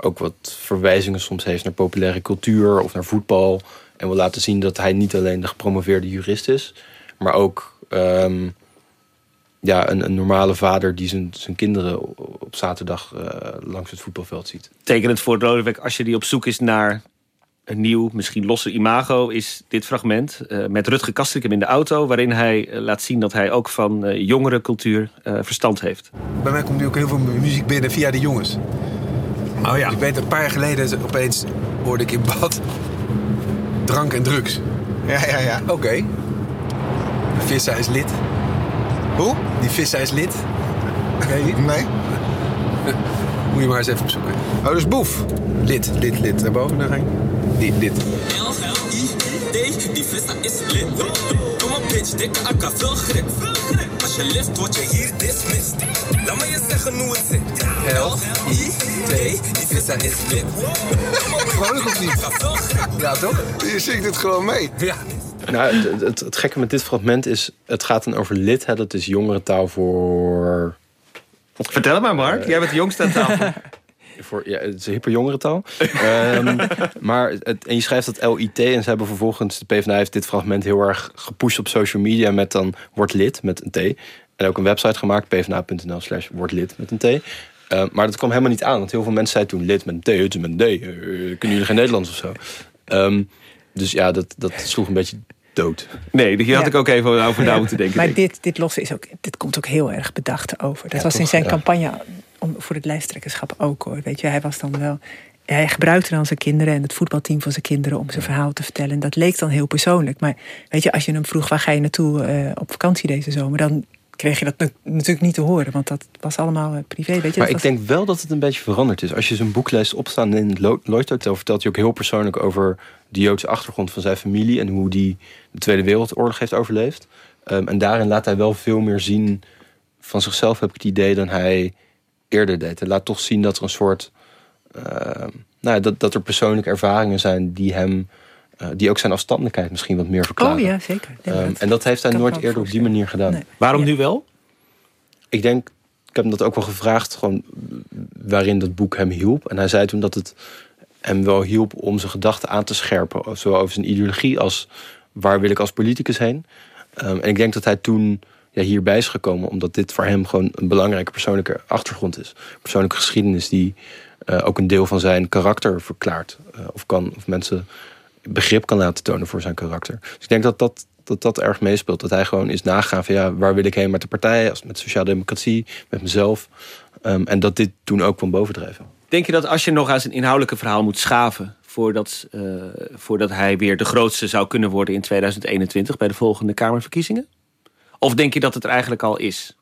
ook wat verwijzingen soms heeft naar populaire cultuur of naar voetbal. En wil laten zien dat hij niet alleen de gepromoveerde jurist is, maar ook ja, een, een, normale vader die zijn, zijn kinderen op zaterdag uh, langs het voetbalveld ziet. Tekenend voor Lodewijk, als je die op zoek is naar een nieuw, misschien losse imago, is dit fragment uh, met Rutger Kastrikum in de auto, waarin hij uh, laat zien dat hij ook van jongere cultuur verstand heeft. Bij mij komt nu ook heel veel muziek binnen via de jongens. Oh ja. Ik weet een paar jaar geleden opeens hoorde ik in bad drank en drugs. Ja, ja, ja. Oké. Okay. Vissa is lid. Hoe? Die Vissa is lid. Ken je niet? Nee. Moet je maar eens even opzoeken. Oh, dus boef. Lid, lid, lid. Daarboven, daar ga ik. Die, lid. L-L-I-D, die Vissa is lid. Kom op bitch, dikke akka, veel grip. Als je lift, word je hier dismissed. Laat me je zeggen hoe het zit. L-I-D, die Vissa is lid. Vrolijk of niet? Ja, toch? Je zingt het gewoon mee. Ja. Nou, het, het, het, gekke met dit fragment is, het gaat dan over lid. Hè, dat is jongerentaal voor... Vertel het maar, Mark. Jij bent de jongste aan tafel. voor, ja, het is een hippe jongerentaal. um, maar het, en je schrijft dat LIT en ze hebben vervolgens... De PvdA heeft dit fragment heel erg gepusht op social media... met dan word lid met een T. En ook een website gemaakt, pvda.nl slash word lid met een T. Uh, maar dat kwam helemaal niet aan. Want heel veel mensen zeiden toen lid met een T, het is met een D. Uh, kunnen jullie geen Nederlands of zo? Um, dus ja, dat, dat sloeg een beetje dood. Nee, hier had ja. ik ook even over na moeten denken. Maar dit, dit losse is ook, dit komt ook heel erg bedacht over. Dat ja, was toch, in zijn ja. campagne om, voor het lijsttrekkerschap ook hoor. Weet je, hij was dan wel. Hij gebruikte dan zijn kinderen en het voetbalteam van zijn kinderen om zijn verhaal te vertellen. En dat leek dan heel persoonlijk. Maar weet je, als je hem vroeg waar ga je naartoe uh, op vakantie deze zomer, dan kreeg je dat natuurlijk niet te horen, want dat was allemaal uh, privé. Weet je, maar ik was... denk wel dat het een beetje veranderd is. Als je zijn boek leest opstaan in het Lloyd Hotel, vertelt hij ook heel persoonlijk over de Joodse achtergrond van zijn familie en hoe die de Tweede Wereldoorlog heeft overleefd. Um, en daarin laat hij wel veel meer zien van zichzelf, heb ik het idee, dan hij eerder deed. Hij laat toch zien dat er een soort. Uh, nou, dat, dat er persoonlijke ervaringen zijn die hem. Uh, die ook zijn afstandelijkheid misschien wat meer verklaren. Oh ja, zeker. Um, dat en dat heeft hij nooit eerder op die manier gedaan. Nee. Waarom ja. nu wel? Ik denk, ik heb hem dat ook wel gevraagd, gewoon waarin dat boek hem hielp. En hij zei toen dat het hem wel hielp om zijn gedachten aan te scherpen. Zowel over zijn ideologie als waar wil ik als politicus heen. Um, en ik denk dat hij toen ja, hierbij is gekomen omdat dit voor hem gewoon een belangrijke persoonlijke achtergrond is. Persoonlijke geschiedenis die uh, ook een deel van zijn karakter verklaart. Uh, of, kan, of mensen begrip kan laten tonen voor zijn karakter. Dus ik denk dat dat dat dat erg meespeelt. Dat hij gewoon is nagegaan van ja, waar wil ik heen met de partij, als met sociaaldemocratie, met mezelf. Ehm, en dat dit toen ook kwam bovendrijven. Denk je dat als je nog aan zijn inhoudelijke verhaal moet schaven... Voordat, eh, voordat hij weer de grootste zou kunnen worden in 2021... bij de volgende Kamerverkiezingen? Of denk je dat het er eigenlijk al is?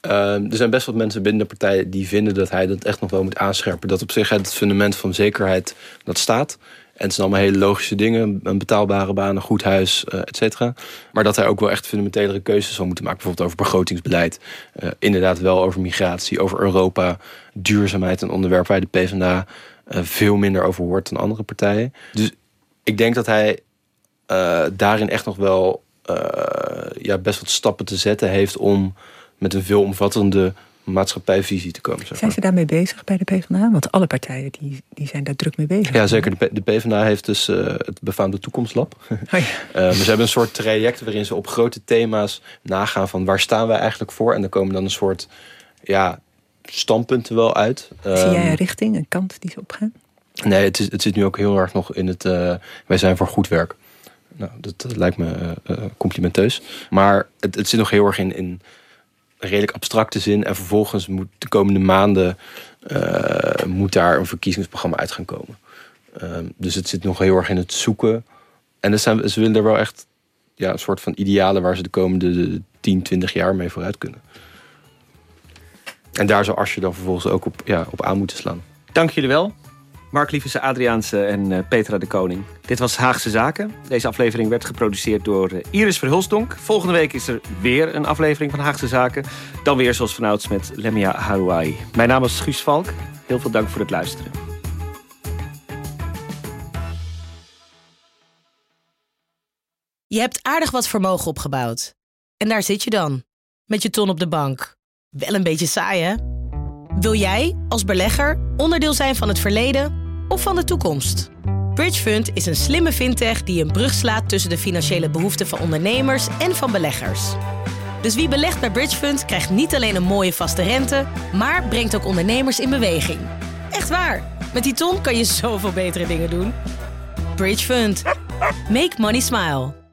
Ehm, er zijn best wat mensen binnen de partij die vinden dat hij dat echt nog wel moet aanscherpen. Dat op zich het fundament van zekerheid dat staat. En het zijn allemaal hele logische dingen. Een betaalbare baan, een goed huis, uh, et cetera. Maar dat hij ook wel echt fundamentelere keuzes zal moeten maken. Bijvoorbeeld over begrotingsbeleid. Uh, inderdaad wel over migratie, over Europa. Duurzaamheid, een onderwerp waar de PvdA uh, veel minder over hoort dan andere partijen. Dus ik denk dat hij daarin echt nog wel ja, best wat stappen te zetten heeft... om met een veelomvattende maatschappijvisie te komen. Zeg Zijn ze daarmee bezig bij de PvdA? Want alle partijen die, die zijn daar druk mee bezig. Ja, zeker. De, PvdA heeft dus uh, het befaamde Toekomstlab. Oh ja. uh, ze hebben een soort traject waarin ze op grote thema's nagaan van waar staan wij eigenlijk voor. En dan komen dan een soort ja, standpunten wel uit. Zie jij een richting, een kant die ze opgaan? Nee, het, is, het zit nu ook heel erg nog in het... Uh, wij zijn voor goed werk. Nou, dat lijkt me complimenteus. Maar het, het zit nog heel erg in... in redelijk abstracte zin. En vervolgens moet de komende maanden uh, moet daar een verkiezingsprogramma uit gaan komen. Uh, dus het zit nog heel erg in het zoeken. En zijn, ze willen er wel echt ja, een soort van idealen waar ze de komende 10, 20 jaar mee vooruit kunnen. En daar zou Asje dan vervolgens ook op, ja, op aan moeten slaan. Dank jullie wel. Mark Lievese, Adriaanse en uh, Petra de Koning. Dit was Haagse Zaken. Deze aflevering werd geproduceerd door uh, Iris Verhulstonk. Volgende week is er weer een aflevering van Haagse Zaken. Dan weer zoals vanouds met Lemia Harouai. Mijn naam is Guus Valk. Heel veel dank voor het luisteren. Je hebt aardig wat vermogen opgebouwd. En daar zit je dan, met je ton op de bank. Wel een beetje saai, hè? Wil jij, als belegger, onderdeel zijn van het verleden of van de toekomst? Bridgefund is een slimme fintech die een brug slaat tussen de financiële behoeften van ondernemers en van beleggers. Dus wie belegt bij Bridgefund krijgt niet alleen een mooie vaste rente, maar brengt ook ondernemers in beweging. Echt waar, met die ton kan je zoveel betere dingen doen. Bridgefund. Make money smile.